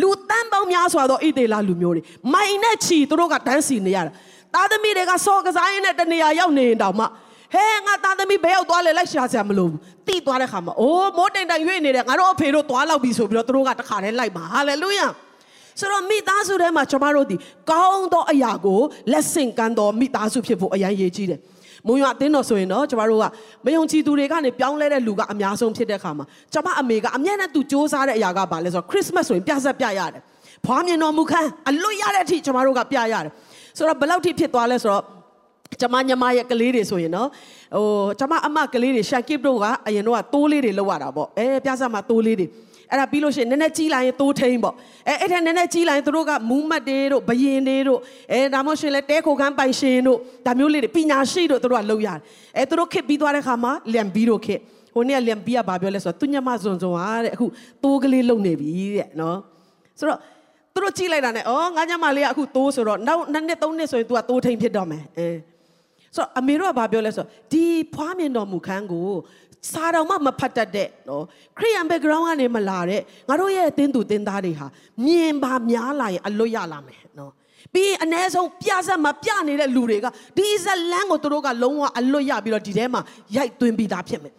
[SPEAKER 1] လူတန်းပေါင်းများစွာသောဣတေလလူမျိုးတွေမိုင်နဲ့ချီသူတို့ကတန်းစီနေရတာသားသမီးတွေကစောကစားရင်းနဲ့တနေရာရောက်နေရင်တောင်မှ ဟဲငါသားသမီးဘယ်ရောက်သွားလဲလိုက်ရှာစရာမလိုဘူးတိသွားတဲ့ခါမှာအိုးမိုးတိမ်တိုင်ရွေ့နေတယ်ငါတို့အဖေတို့သွားလောက်ပြီဆိုပြီးတော့သူတို့ကတခါတည်းလိုက်ပါဟာလေလုယာဆိုတော့မိသားစုထဲမှာကျွန်တော်တို့ဒီကောင်းသောအရာကိုလက်ဆင့်ကမ်းသောမိသားစုဖြစ်ဖို့အရန်ရည်ကြီးတယ်မုံရွာအတင်းတော်ဆိုရင်တော့ကျမတို့ကမယုံကြည်သူတွေကနေပြောင်းလဲတဲ့လူကအများဆုံးဖြစ်တဲ့ခါမှာကျမအမေကအမြဲတမ်းသူစ조사တဲ့အရာကဘာလဲဆိုတော့ခရစ်မတ်ဆိုရင်ပြဆက်ပြရတယ်ဖွားမြင်တော်မူခန်းအလွတ်ရတဲ့အထိကျမတို့ကပြရတယ်ဆိုတော့ဘယ်လောက်ထိဖြစ်သွားလဲဆိုတော့ ကျမညမရဲ့ကလေးတွေဆိုရင်နော်ဟိုကျမအမကလေးတွေရှန်ကစ်တို့ကအရင်တော့တိုးလေးတွေလောက်ရတာပေါ့အဲပြဆက်မှာတိုးလေးတွေအဲ့ဒါပြီးလို့ရှိရင်နည်းနည်းကြီးလာရင်တိုးထိန်ပေါ့အဲအဲ့ထက်နည်းနည်းကြီးလာရင်တို့ကမူးမတ်တွေတို့ဘယင်တွေတို့အဲဒါမှမဟုတ်ရှင်လဲတဲခိုခန်းပိုင်ရှင်တို့ဒါမျိုးလေးတွေပညာရှိတို့တို့ကလောက်ရတယ်အဲတို့ခစ်ပြီးသွားတဲ့ခါမှာလျံပြီးတို့ခစ်ဟိုနေ့ကလျံပြီးကဘာပြောလဲဆိုတော့သူညမစွန်စွန်ဟာတဲ့အခုတိုးကလေးလုံနေပြီတဲ့နော်ဆိုတော့သူတို့ကြည့်လိုက်တာနဲ့ဩငါညမလေးကအခုတိုးဆိုတော့နောက်နှစ်နှစ်သုံးနှစ်ဆိုရင် तू ကတိုးထိန်ဖြစ်တော့မယ်အဲ ဆိုတော့အမေတို့ကဘာပြောလဲဆိုတော့ဒီဖွားမြင်တော်မူခန်းကိုစာတော်မှမဖတ်တတ်တဲ့နော်ခရိယန် background ကနေမလာတဲ့ငါတို့ရဲ့အသင်းသူတင်းသားတွေဟာမြင်ပါများလာရင်အလွတ်ရလာမယ်နော်ပြီးရင်အ ਨੇ ဆုံးပြဆက်မှာပြနေတဲ့လူတွေကဒီဇလန်းကိုသူတို့ကလုံးဝအလွတ်ရပြီးတော့ဒီထဲမှာရိုက်သွင်းပြီးသားဖြစ်မယ်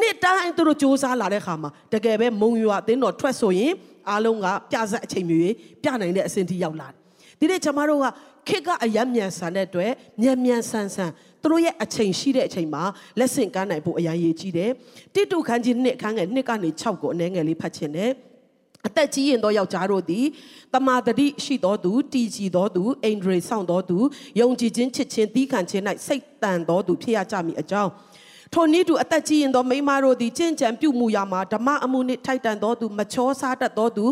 [SPEAKER 1] နှစ်တိုင်းသူတို့စ조사လာတဲ့ခါမှာတကယ်ပဲမုံရွာအသင်းတော်ထွက်ဆိုရင်အားလုံးကပြဆက်အချိန်မျိုးပြနိုင်တဲ့အဆင့်ထိရောက်လာတယ်ဒီနေ့ကျွန်မတို့က ခေတ်ကအယံမြန်ဆန်တဲ့အတွက်မြန်မြန်ဆန်ဆန်သူတို့ရဲ့အချိန်ရှိတဲ့အချိန်မှာလက်ဆင့်ကမ်းနိုင်ဖို့အရင်ရည်ကြီးတယ်တိတုခန်းကြီးနှစ်ခန်းငယ်နှစ်ကနေ6ကိုအနည်းငယ်လေးဖတ်ချင်တယ်အသက်ကြီးရင်သောယောက်ျားတို့သည်တမာတတိရှိသောသူတည်ကြည်သောသူအိန္ဒြေဆောင်သောသူယုံကြည်ခြင်းချစ်ခြင်းသီးခံခြင်း၌စိတ်တန်သောသူဖြစ်ရကြမည်အကြောင်း ထိုနည်းတူအသက်ကြီးရင်သောမိန်းမတို့သည်ကျင့်ကြံပြုမှုရာမှာဓမ္မအမှုနှင့်ထိုက်တန်သောသူမချောစားတတ်သောသူ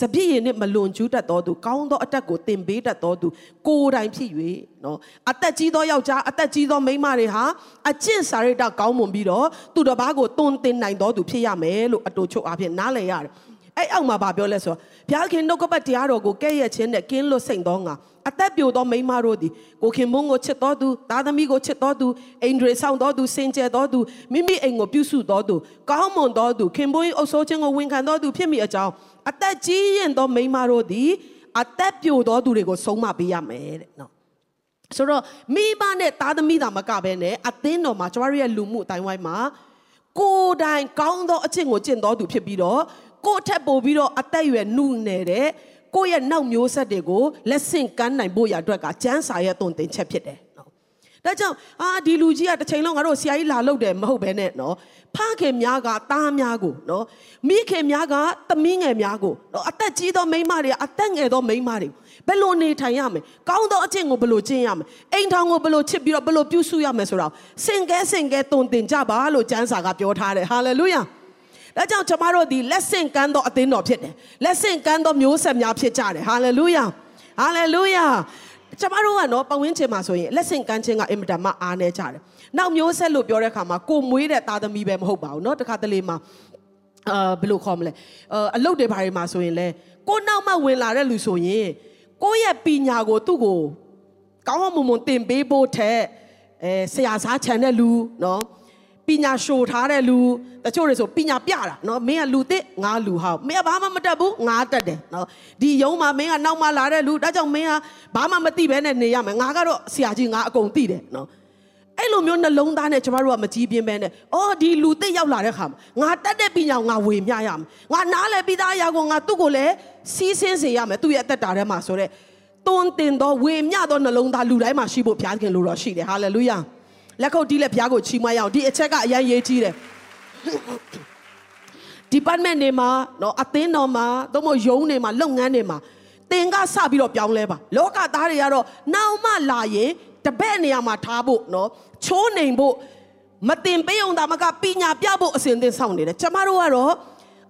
[SPEAKER 1] စပြည့်ရည်နှင့်မလွန်ကျူးတတ်သောသူကောင်းသောအတက်ကိုတင်ပေးတတ်သောသူကိုယ်တိုင်ဖြစ်၍နော်အသက်ကြီးသောယောက်ျားအသက်ကြီးသောမိန်းမတွေဟာအကျင့်စာရိတ္တကောင်းမွန်ပြီးတော့သူတစ်ပါးကိုတွန်းတင်နိုင်သောသူဖြစ်ရမယ်လို့အတူချုပ်အဖြစ်နားလည်ရတယ် အဲ့အောက်မှာဗာပြောလဲဆိုဘုရားခင်နှုတ်ကပတ်တရားတော်ကိုကဲ့ရဲ့ခြင်းနဲ့ကင်းလွတ်စိတ်သောငါအသက်ပြိုသောမိန်းမတို့သည်ကိုခင်မုန်းကိုချစ်တော်သူသားသမီးကိုချစ်တော်သူအိန္ဒြေဆောင်တော်သူစင်ကြယ်တော်သူမိမိအိမ်ကိုပြုစုတော်သူကောင်းမွန်တော်သူခင်ပွန်းအုပ်ဆိုးခြင်းကိုဝန်ခံတော်သူဖြစ်မိအကြောင်းအသက်ကြီးရင်သောမိန်းမတို့သည်အသက်ပြိုတော်သူတွေကိုဆုံးမပေးရမယ်တဲ့နော်ဆိုတော့မိဘနဲ့သားသမီးသာမကဘဲနဲ့အသင်းတော်မှာကျမတို့ရဲ့လူမှုအတိုင်းဝိုင်းမှာကိုယ်တိုင်ကောင်းသောအချင်းကိုကျင့်တော်သူဖြစ်ပြီးတော့ ကိုယ့်ထက်ပိုပြီးတော့အသက်အရွယ်နှုနေတဲ့ကိုယ့်ရဲ့နောက်မျိုးဆက်တွေကိုလက်ဆင့်ကမ်းနိုင်ဖို့ရအတွက်ကကျမ်းစာရဲ့တုံတင်ချက်ဖြစ်တယ်နော်။ဒါကြောင့်အာဒီလူကြီးကတစ်ချိန်လုံးငါတို့ဆရာကြီးလာလုပ်တယ်မဟုတ်ဘဲနဲ့နော်။ဖခင်များကသားများကိုနော်မိခင်များကသမီးငယ်များကိုနော်အသက်ကြီးသောမိန်းမတွေကအသက်ငယ်သောမိန်းမတွေဘယ်လိုနေထိုင်ရမလဲ။ကောင်းသောအကျင့်ကိုဘယ်လိုကျင့်ရမလဲ။အိမ်ထောင်ကိုဘယ်လိုချစ်ပြီးတော့ဘယ်လိုပြုစုရမလဲဆိုတော့စင်ကဲစင်ကဲတုံတင်ကြပါလို့ကျမ်းစာကပြောထားတယ်။ဟာလေလုယာ။ ။ဒါကြောင့်ကျွန်မတို့ဒီလက်ဆင့်ကမ်းသောအသင်းတော်ဖြစ်တယ်။လက်ဆင့်ကမ်းသောမျိုးဆက်များဖြစ်ကြတယ်။ဟာလေလုယာ။ဟာလေလုယာ။ကျွန်မတို့ကနော်ပဝင်းချင်မှာဆိုရင်လက်ဆင့်ကမ်းခြင်းကအင်မတန်မှအားနည်းကြတယ်။နောက်မျိုးဆက်လို့ပြောတဲ့အခါမှာကိုမွေးတဲ့သားသမီးပဲမဟုတ်ပါဘူးနော်။တခါတလေမှာအာဘယ်လိုခေါ်မလဲ။အလုပ်တွေဘာတွေမှာဆိုရင်လဲကိုနောက်မှဝင်လာတဲ့လူဆိုရင်ကိုရဲ့ပညာကိုသူ့ကိုကောင်းမွန်မွန်တင်ပေးဖို့ထက်အဲဆရာစားခြံတဲ့လူနော်။ ပညာရှို့ထားတဲ့လူတချို့တွေဆိုပညာပြတာနော်မင်းကလူသစ်ငါလူဟောက်မင်းကဘာမှမတတ်ဘူးငါတတ်တယ်နော်ဒီယုံမှာမင်းကနောက်မှလာတဲ့လူဒါကြောင့်မင်းကဘာမှမသိဘဲနဲ့နေရမယ်ငါကတော့ဆရာကြီးငါအကုန်သိတယ်နော်အဲ့လိုမျိုးနှလုံးသားနဲ့ကျမတို့ကမကြည့်ပြင်းပဲနဲ့အော်ဒီလူသစ်ရောက်လာတဲ့ခါမှာငါတတ်တဲ့ပညာကိုငါဝေမျှရမယ်ငါနားလည်ပြီးသားအရာကိုငါသူ့ကိုလည်းစီးဆင်းစေရမယ်သူ့ရဲ့အသက်တာထဲမှာဆိုတော့တွန်းတင်သောဝေမျှသောနှလုံးသားလူတိုင်းမှာရှိဖို့ဘုရားခင်လိုတော်ရှိတယ်ဟာလေလုယာ လက်ခုပ်တီးလက်ဘုရားကိုချီးမွမ်းရအောင်ဒီအချက်ကအရင်ရေးကြီးတယ် department တွေမှာနော်အသင်းတော်မှာသို့မဟုတ်ယုံတွေမှာလုပ်ငန်းတွေမှာသင်ကစပြီးတော့ပြောင်းလဲပါလောကသားတွေကတော့နောက်မှလာရင်တပည့်နေရာမှာထားဖို့နော်ချိုးနေဖို့မတင်ပေးအောင်ဒါမကပညာပြဖို့အစဉ်သင်ဆောင်နေတယ်ကျမတို့ကတော့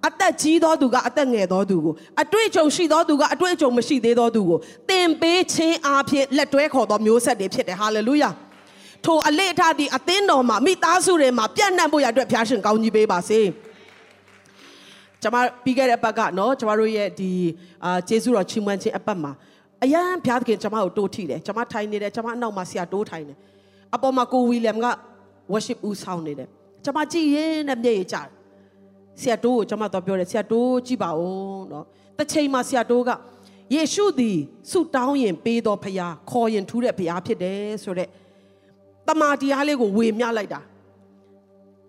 [SPEAKER 1] အသက်ကြီးသောသူကအသက်ငယ်သောသူကိုအတွေ့အကြုံရှိသောသူကအတွေ့အကြုံမရှိသေးသောသူကိုသင်ပေးခြင်းအဖြစ်လက်တွဲခေါ်သောမျိုးဆက်တွေဖြစ်တယ်ဟာလေလုယာ ထိုအလေအထသည်အသင်းတော်မှာမိသားစုတွေမှာပြန့်နှံ့ဖို့ရအတွက်ဖျားရှင်ကောင်းကြီးပေးပါစေကျွန်မပြီးခဲ့တဲ့ဘက်ကနော်ကျွန်မတို့ရဲ့ဒီအာကျေးဇူးတော်ချီးမွမ်းခြင်းအပတ်မှာအရန်ဘုရားသခင်ကျွန်မကိုတိုးထိတယ်ကျွန်မထိုင်နေတယ်ကျွန်မအနောက်မှာဆရာတိုးထိုင်တယ်အပေါ်မှာကိုဝီလျံက worship ဦးဆောင်နေတယ်ကျွန်မကြည့်ရင်နဲ့မျက်ရည်ကျတယ်ဆရာတိုးကိုကျွန်မတော့ပြောတယ်ဆရာတိုးကြည့်ပါဦးနော်တစ်ချိန်မှာဆရာတိုးကယေရှုသည်ဆုတောင်းရင်ပေးတော်ဖရာခေါ်ရင်ထူးတဲ့ဖရာဖြစ်တယ်ဆိုတော့ တမာတရားလေးကိုဝေမျှလိုက်တာ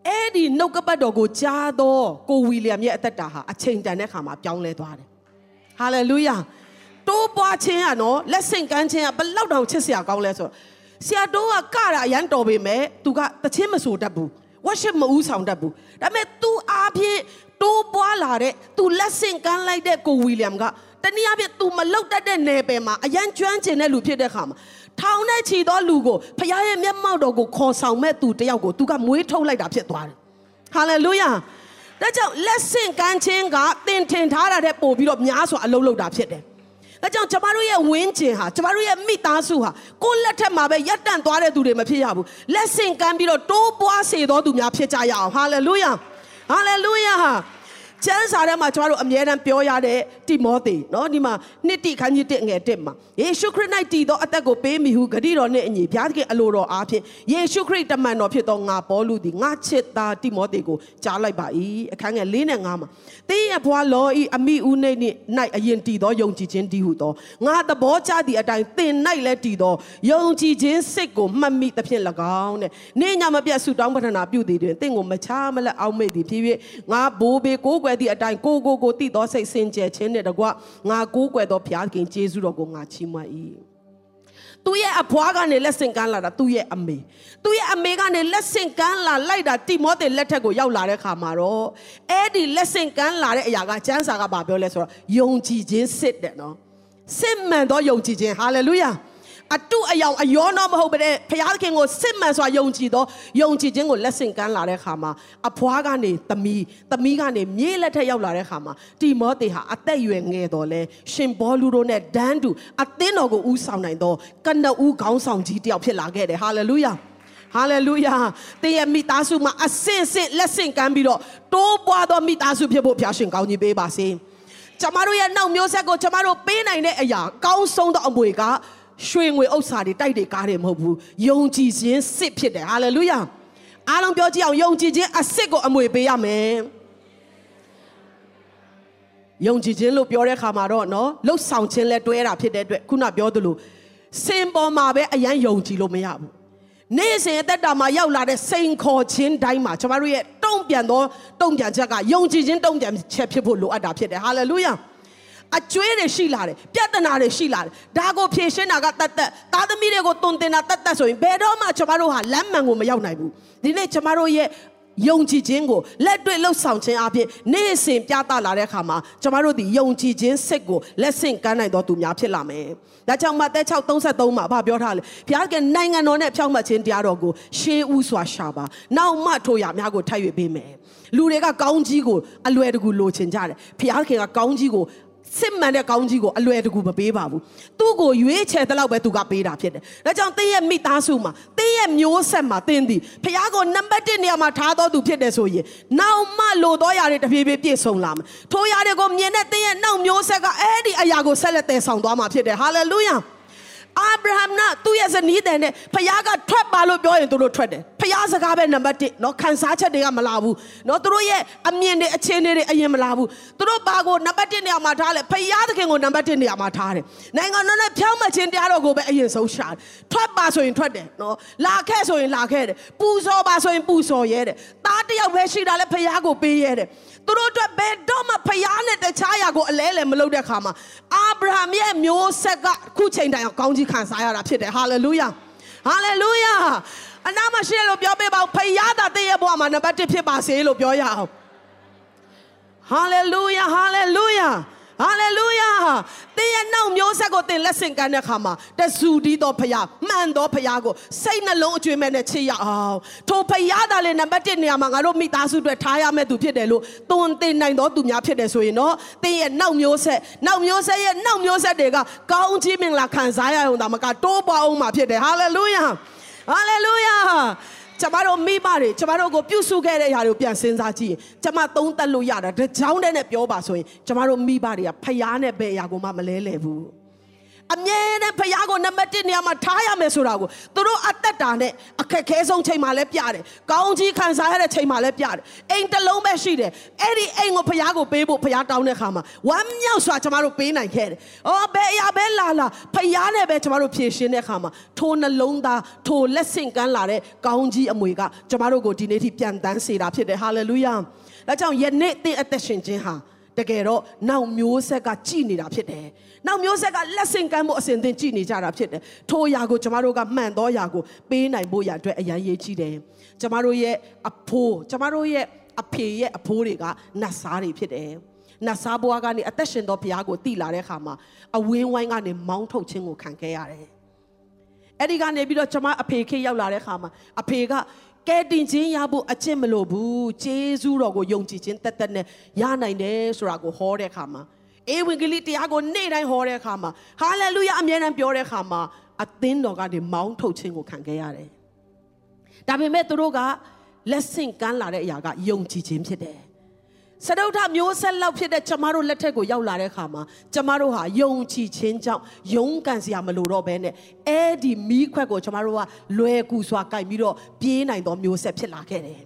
[SPEAKER 1] အဲ့ဒီနှုတ်ကပတ်တော်ကိုကြားတော့ကိုဝီလျံရဲ့အသက်တာဟာအချိန်တန်တဲ့ခါမှာပြောင်းလဲသွားတယ်ဟာလေလုယာတိုးပွားခြင်းကနော်လက်ဆင့်ကမ်းခြင်းကဘလောက်တောင်ချစ်စရာကောင်းလဲဆိုတော့ဆရာတိုးကကတာအရန်တော်ပေမဲ့သူကတခြင်းမဆိုတတ်ဘူး worship မဦးဆောင်တတ်ဘူးဒါပေမဲ့ तू အားဖြင့်တိုးပွားလာတဲ့ तू လက်ဆင့်ကမ်းလိုက်တဲ့ကိုဝီလျံကတနည်းအားဖြင့် तू မလောက်တတ်တဲ့နယ်ပယ်မှာအရန်ကျွမ်းကျင်တဲ့လူဖြစ်တဲ့ခါမှာ ထောင်နဲ့ချီသောလူကိုဖခင်ရဲ့မျက်မှောက်တော်ကိုခေါ်ဆောင်မဲ့သူတယောက်ကို तू ကမွေးထုတ်လိုက်တာဖြစ်သွားတယ်ဟာလေလုယာဒါကြောင့်လက်ဆင့်ကမ်းခြင်းကတင်ထင်ထားတာတဲ့ပို့ပြီးတော့များစွာအလုံးလုံးတာဖြစ်တယ်။ဒါကြောင့်ကျမတို့ရဲ့ဝင်းကျင်ဟာကျမတို့ရဲ့မိသားစုဟာကိုယ်လက်ထက်မှာပဲရပ်တန့်သွားတဲ့သူတွေမဖြစ်ရဘူး။လက်ဆင့်ကမ်းပြီးတော့တိုးပွားစေသောသူများဖြစ်ကြရအောင်။ဟာလေလုယာ။ဟာလေလုယာ။ ကျမ်းစာထဲမှာကျွန်တော်တို့အမြဲတမ်းပြောရတဲ့တိမောသေเนาะဒီမှာနှစ်တိခန်းကြီးတစ်ငယ်တစ်မှာယေရှုခရစ်၌တည်သောအသက်ကိုပေးမိဟုဂတိတော်နှင့်အညီဘုရားသခင်အလိုတော်အားဖြင့်ယေရှုခရစ်တမန်တော်ဖြစ်သောငါပေါလုသည်ငါချစ်သားတိမောသေကိုကြားလိုက်ပါ၏အခန်းငယ်၄နဲ့၅မှာတင်းရဲ့ဘွားလောဤအမိဦးနေ၌အရင်တည်သောယုံကြည်ခြင်းတည်ဟုသောငါသဘောကျသည့်အတိုင်းသင်၌လည်းတည်သောယုံကြည်ခြင်းစိတ်ကိုမှတ်မိသဖြင့်၎င်းတဲ့နေညာမပြတ်ဆုတောင်းပတနာပြုသည်တွင်သင်ကိုမချားမလက်အောက်မေ့သည်ဖြစ်၍ငါဘိုးဘေကိုးကွယ် ယ်သည့်အတိုင်းကိုကိုကိုတည်သောစိတ်စင်ကြယ်ခြင်းနဲ့တကွငါကိုးကွယ်သောဘုရားခင်ယေရှုတော်ကိုငါချီးမွမ်း၏သူရဲ့အဖွားကနေလက်ဆင့်ကမ်းလာတာသူရဲ့အမေသူရဲ့အမေကနေလက်ဆင့်ကမ်းလာလိုက်တာတိမောသေလက်ထက်ကိုရောက်လာတဲ့ခါမှာတော့အဲ့ဒီလက်ဆင့်ကမ်းလာတဲ့အရာကကျမ်းစာကဘာပြောလဲဆိုတော့ယုံကြည်ခြင်းစစ်တဲ့နော်စစ်မှန်သောယုံကြည်ခြင်းဟာလေလုယာ အတုအယောင်အယောတော့မဟုတ်ပါနဲ့ဘုရားသခင်ကိုစစ်မှန်စွာယုံကြည်သောယုံကြည်ခြင်းကိုလက်ဆင့်ကမ်းလာတဲ့ခါမှာအဖွားကနေသမီးသမီးကနေမြေးလက်ထက်ရောက်လာတဲ့ခါမှာတိမောသေဟာအသက်အရွယ်ငယ်တော်လဲရှင်ဘောလူတို့နဲ့ဒန်းတူအသင်းတော်ကိုဦးဆောင်နိုင်သောကနဦးခေါင်းဆောင်ကြီးတယောက်ဖြစ်လာခဲ့တယ်ဟာလေလုယာဟာလေလုယာသင်ရဲ့မိသားစုမှာအစင်စင်လက်ဆင့်ကမ်းပြီးတော့တိုးပွားသောမိသားစုဖြစ်ဖို့ဖျားရှင်ကောင်းကြီးပေးပါစေကျမတို့ရဲ့နောက်မျိုးဆက်ကိုကျမတို့ပေးနိုင်တဲ့အရာကောင်းဆုံးသောအမွေက ရွှေငွေဥစ္စာတွေတိုက်တွေကားတွေမဟုတ်ဘူးယုံကြည်ခြင်းစစ်ဖြစ်တယ်ဟာလေလုယာအားလုံးပြောကြည့်အောင်ယုံကြည်ခြင်းအစစ်ကိုအမွေပေးရမယ်ယုံကြည်ခြင်းလို့ပြောတဲ့အခါမှာတော့နော်လှုပ်ဆောင်ခြင်းလဲတွဲတာဖြစ်တဲ့အတွက်ခုနပြောသလိုစင်ပေါ်မှာပဲအရန်ယုံကြည်လို့မရဘူးနေ့စဉ်အသက်တာမှာရောက်လာတဲ့စိန်ခေါ်ခြင်းတိုင်းမှာကျွန်တော်တို့ရဲ့တုံ့ပြန်သောတုံ့ပြန်ချက်ကယုံကြည်ခြင်းတုံ့ပြန်ချက်ဖြစ်ဖို့လိုအပ်တာဖြစ်တယ်ဟာလေလုယာ အကျွေးတွေရှိလာတယ်ပြဿနာတွေရှိလာတယ်ဒါကိုဖြေရှင်းတာကတတ်တတ်သားသမီးတွေကိုတုံတင်တာတတ်တတ်ဆိုရင်ဘယ်တော့မှကျွန်တော်တို့ဟာလမ်းမှန်ကိုမရောက်နိုင်ဘူးဒီနေ့ကျွန်တော်တို့ရဲ့ယုံကြည်ခြင်းကိုလက်တွေ့လှုပ်ဆောင်ခြင်းအပြင်နေ့စဉ်ပြသလာတဲ့အခါမှာကျွန်တော်တို့ဒီယုံကြည်ခြင်းစိတ်ကိုလက်ဆင့်ကမ်းနိုင်တော်သူများဖြစ်လာမယ်။ဒါကြောင့်မသက်633မှာဗာပြောထားလေဘုရားကနိုင်ငံတော်နဲ့ဖြောင့်မတ်ခြင်းတရားတော်ကိုရှေးဥစွာရှာပါ။နောက်မှထိုရများကိုထိုက်၍ပေးမယ်။လူတွေကကောင်းကြီးကိုအလွယ်တကူလိုချင်ကြတယ်။ဘုရားခင်ကကောင်းကြီးကို စစ်မှန်တဲ့ကောင်းကြီးကိုအလွယ်တကူမပေးပါဘူးသူ့ကိုရွေးချယ်တဲ့လောက်ပဲသူကပေးတာဖြစ်တယ်ဒါကြောင့်တင်းရဲ့မိသားစုမှာတင်းရဲ့မျိုးဆက်မှာတင်းသည်ဖခင်ကိုနံပါတ်1နေရာမှာထားတော်သူဖြစ်တယ်ဆိုရင်နောက်မှလိုတော်ရတဲ့တဖြည်းဖြည်းပြည့်စုံလာမယ်ထိုရတဲ့ကိုမြင်တဲ့တင်းရဲ့နောက်မျိုးဆက်ကအဲ့ဒီအရာကိုဆက်လက်တည်ဆောင်သွားမှာဖြစ်တယ်ဟာလေလုယာ အာဗြဟံကသူ့ရဲ့ဇနီးတဲ့နဲ့ဖခင်ကထွက်ပါလို့ပြောရင်သူတို့ထွက်တယ်ဖခင်စကားပဲနံပါတ်1เนาะခံစားချက်တွေကမလာဘူးเนาะသူတို့ရဲ့အမြင်တွေအခြေအနေတွေအရင်မလာဘူးသူတို့ဘာကိုနံပါတ်1နေရာမှာထားလဲဖခင်သခင်ကိုနံပါတ်1နေရာမှာထားတယ်နိုင်ငံတော်နဲ့ဖြောင်းမခြင်းတရားတော်ကိုပဲအရင်ဆုံးရှာတယ်ထွက်ပါဆိုရင်ထွက်တယ်เนาะလာခဲ့ဆိုရင်လာခဲ့တယ်ပူဇော်ပါဆိုရင်ပူဇော်ရဲတယ်သားတယောက်ပဲရှိတာလဲဖခင်ကိုပေးရဲတယ်သူတို့အတွက်ဘယ်တော့မှဖခင်နဲ့တခြားရာကိုအလဲလဲမလုပ်တဲ့ခါမှာအာဗြဟံရဲ့မျိုးဆက်ကခုချိန်တိုင်အောင်ကောင်း ကြီးခံစားရတာဖြစ်တယ်ဟာလေလုယာဟာလေလုယာအနာမရှိလို့ပြောပေးပါဦးဖခင်သာတည့်ရဲ့ဘဝမှာနံပါတ်1ဖြစ်ပါစေလို့ပြောရအောင်ဟာလေလုယာဟာလေလုယာ ဟာလေလုယာသင်ရဲ့နောက်မျိုးဆက်ကိုသင်လက်ဆင့်ကမ်းတဲ့အခါမှာတဆူဒီတော်ဖရားမှန်တော်ဖရားကိုစိတ်နှလုံးအကျွေးမဲ့နဲ့ချစ်ရအောင်ထိုဖရားသာလေနံပါတ်1နေရာမှာငါတို့မိသားစုအတွက်ထားရမယ့်သူဖြစ်တယ်လို့သွန်သင်နိုင်တော်သူများဖြစ်တယ်ဆိုရင်တော့သင်ရဲ့နောက်မျိုးဆက်နောက်မျိုးဆက်ရဲ့နောက်မျိုးဆက်တွေကကောင်းကြီးမင်္ဂလာခံစားရအောင်ဒါမကတိုးပွားအောင်မှာဖြစ်တယ်ဟာလေလုယာဟာလေလုယာ ကျမတို့မိဘတွေကျမတို့ကိုပြုစုခဲ့တဲ့အရာတွေကိုပြန်စဉ်းစားကြည့်ရင်ကျမသုံးသက်လို့ရတာတကြောင်းတည်းနဲ့ပြောပါဆိုရင်ကျမတို့မိဘတွေကဖျားနဲ့ဘယ်အရာကိုမှမလဲလဲဘူး အမြဲတမ်းဖျားကိုနံပါတ်1နေရာမှာထားရမယ်ဆိုတာကိုသူတို့အသက်တာနဲ့အခက်ခဲဆုံးချိန်မှာလည်းပြတယ်။ကောင်းကြီးခံစားရတဲ့ချိန်မှာလည်းပြတယ်။အိမ်တစ်လုံးပဲရှိတယ်။အဲ့ဒီအိမ်ကိုဖျားကိုပေးဖို့ဖျားတောင်းတဲ့ခါမှာဝမ်းမြောက်စွာကျမတို့ပေးနိုင်ခဲ့တယ်။အော်ဘယ်အရာပဲလာလာဖျားနဲ့ပဲကျမတို့ဖြည့်ရှင်းတဲ့ခါမှာထိုနှလုံးသားထိုလက်ဆင့်ကမ်းလာတဲ့ကောင်းကြီးအမွေကကျမတို့ကိုဒီနေ့ထိပြန်တန်းစေတာဖြစ်တယ်။ဟာလေလုယာ။ဒါကြောင့်ယနေ့သင်အသက်ရှင်ခြင်းဟာ တကယ်တော့နောက်မျိုးဆက်ကကြည်နေတာဖြစ်တယ်။နောက်မျိုးဆက်ကလက်ဆင့်ကမ်းဖို့အစဉ်သင်ကြည်နေကြတာဖြစ်တယ်။ထိုအရာကိုကျမတို့ကမှန်သောအရာကိုပေးနိုင်ဖို့ရအတွက်အရန်ရေးကြည့်တယ်။ကျမတို့ရဲ့အဖိုးကျမတို့ရဲ့အဖေရဲ့အဖိုးတွေကနတ်စားတွေဖြစ်တယ်။နတ်စားဘွားကနေအသက်ရှင်သောဘုရားကိုတည်လာတဲ့အခါမှာအဝင်းဝိုင်းကနေမောင်းထုတ်ခြင်းကိုခံခဲ့ရတယ်။အဲ့ဒီကနေပြီးတော့ကျမအဖေခေရောက်လာတဲ့အခါမှာအဖေက ကဲတင်ခြင်းရဖို့အကျင့်မလို့ဘူးဂျေဇူးတော်ကိုယုံကြည်ခြင်းတက်တက်နဲ့ရနိုင်တယ်ဆိုတာကိုဟောတဲ့အခါမှာအေဝံဂေလိတရားကိုနေ့တိုင်းဟောတဲ့အခါမှာဟာလေလုယာအမြဲတမ်းပြောတဲ့အခါမှာအသင်းတော်ကနေမောင်းထုတ်ခြင်းကိုခံခဲ့ရတယ်။ဒါပေမဲ့သူတို့ကလက်ဆင့်ကမ်းလာတဲ့အရာကယုံကြည်ခြင်းဖြစ်တယ်။ စတုထမျိုးဆက်လောက်ဖြစ်တဲ့ကျမတို့လက်ထက်ကိုရောက်လာတဲ့အခါမှာကျမတို့ဟာယုံကြည်ခြင်းကြောင့်ယုံကန်စရာမလိုတော့ဘဲနဲ့အဲ့ဒီမီးခွက်ကိုကျမတို့ကလွယ်ကူစွာကင်ပြီးတော့ပြေးနိုင်သောမျိုးဆက်ဖြစ်လာခဲ့တယ်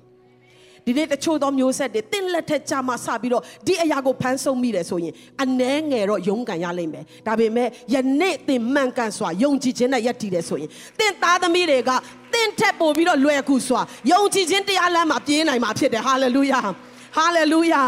[SPEAKER 1] ဒီနေ့တချို့သောမျိုးဆက်တွေတင့်လက်ထက်ကြမှာစပြီးတော့ဒီအရာကိုဖမ်းဆုံးမိတယ်ဆိုရင်အနှဲငယ်တော့ယုံကန်ရလိမ့်မယ်ဒါပေမဲ့ယနေ့သင်မှန်ကန်စွာယုံကြည်ခြင်းနဲ့ယက်တည်တယ်ဆိုရင်သင်သားသမီးတွေကသင်ထက်ပိုပြီးတော့လွယ်ကူစွာယုံကြည်ခြင်းတရားလမ်းမှာပြေးနိုင်မှာဖြစ်တယ်ဟာလေလုယာ ဟာလေလုယာ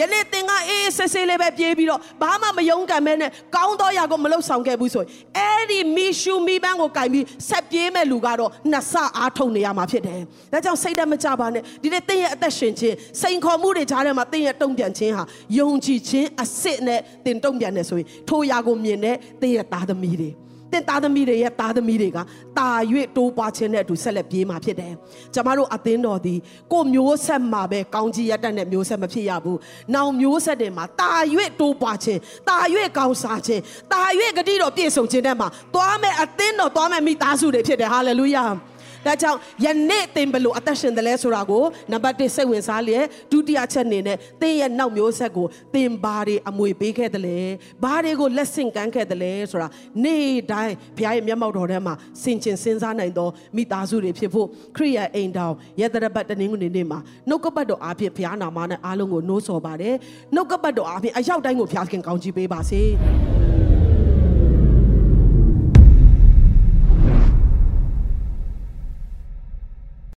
[SPEAKER 1] ယနေ့သင်ကအေးဆေးဆေးလေးပဲပြေးပြီးတော့ဘာမှမယုံကံမဲနဲ့ကောင်းသောအရာကိုမလုပ်ဆောင်ခဲ့ဘူးဆိုရင်အဲ့ဒီမီရှူမီပန်းကိုကင်ပြီးဆက်ပြေးမဲ့လူကတော့နှစ်ဆအားထုတ်နေရမှာဖြစ်တယ်ဒါကြောင့်စိတ်တမကြပါနဲ့ဒီနေ့သင်ရဲ့အသက်ရှင်ခြင်းစိန်ခေါ်မှုတွေကြားထဲမှာသင်ရဲ့တုံ့ပြန်ခြင်းဟာယုံကြည်ခြင်းအစစ်နဲ့သင်တုံ့ပြန်နေဆိုရင်ထိုအရာကိုမြင်တဲ့သင်ရဲ့သားသမီးတွေ တင့်သားသမီးတွေရဲ့သားသမီးတွေကတာ၍တိုးပွားခြင်းနဲ့အတူဆက်လက်ပြေးမှာဖြစ်တယ်။ကျမတို့အသင်းတော်ဒီကိုမျိုးဆက်မှာပဲကောင်းကြီးရတတ်တဲ့မျိုးဆက်မဖြစ်ရဘူး။နောင်မျိုးဆက်တွေမှာတာ၍တိုးပွားခြင်းတာ၍ကောင်းစားခြင်းတာ၍ဂတိတော်ပြည့်စုံခြင်းတဲ့မှာသွားမဲ့အသင်းတော်သွားမဲ့မိသားစုတွေဖြစ်တယ်။ဟာလေလုယာ။ ဒါကြောင့်ယနေ့သင်ဘလို့အသက်ရှင်တယ်လဲဆိုတာကိုနံပါတ်1စိတ်ဝင်စားလျက်ဒုတိယချက်အနေနဲ့သင်ရဲ့နောက်မျိုးဆက်ကိုသင်ဘာတွေအမွေပေးခဲ့တယ်လဲဘာတွေကိုလက်ဆင့်ကမ်းခဲ့တယ်လဲဆိုတာနေ့တိုင်းဘုရားရဲ့မျက်မှောက်တော်ထဲမှာစင်ကျင်စဉ်းစားနိုင်သောမိသားစုတွေဖြစ်ဖို့ခရိယအိမ်တော်ယသရပတ်တနင်္ဂနွေနေ့မှာနှုတ်ကပတ်တော်အားဖြင့်ဘုရားနာမနဲ့အားလုံးကိုနှိုးဆော်ပါတယ်နှုတ်ကပတ်တော်အားဖြင့်အရောက်တိုင်းကိုဘုရားခင်ကောင်းချီးပေးပါစေ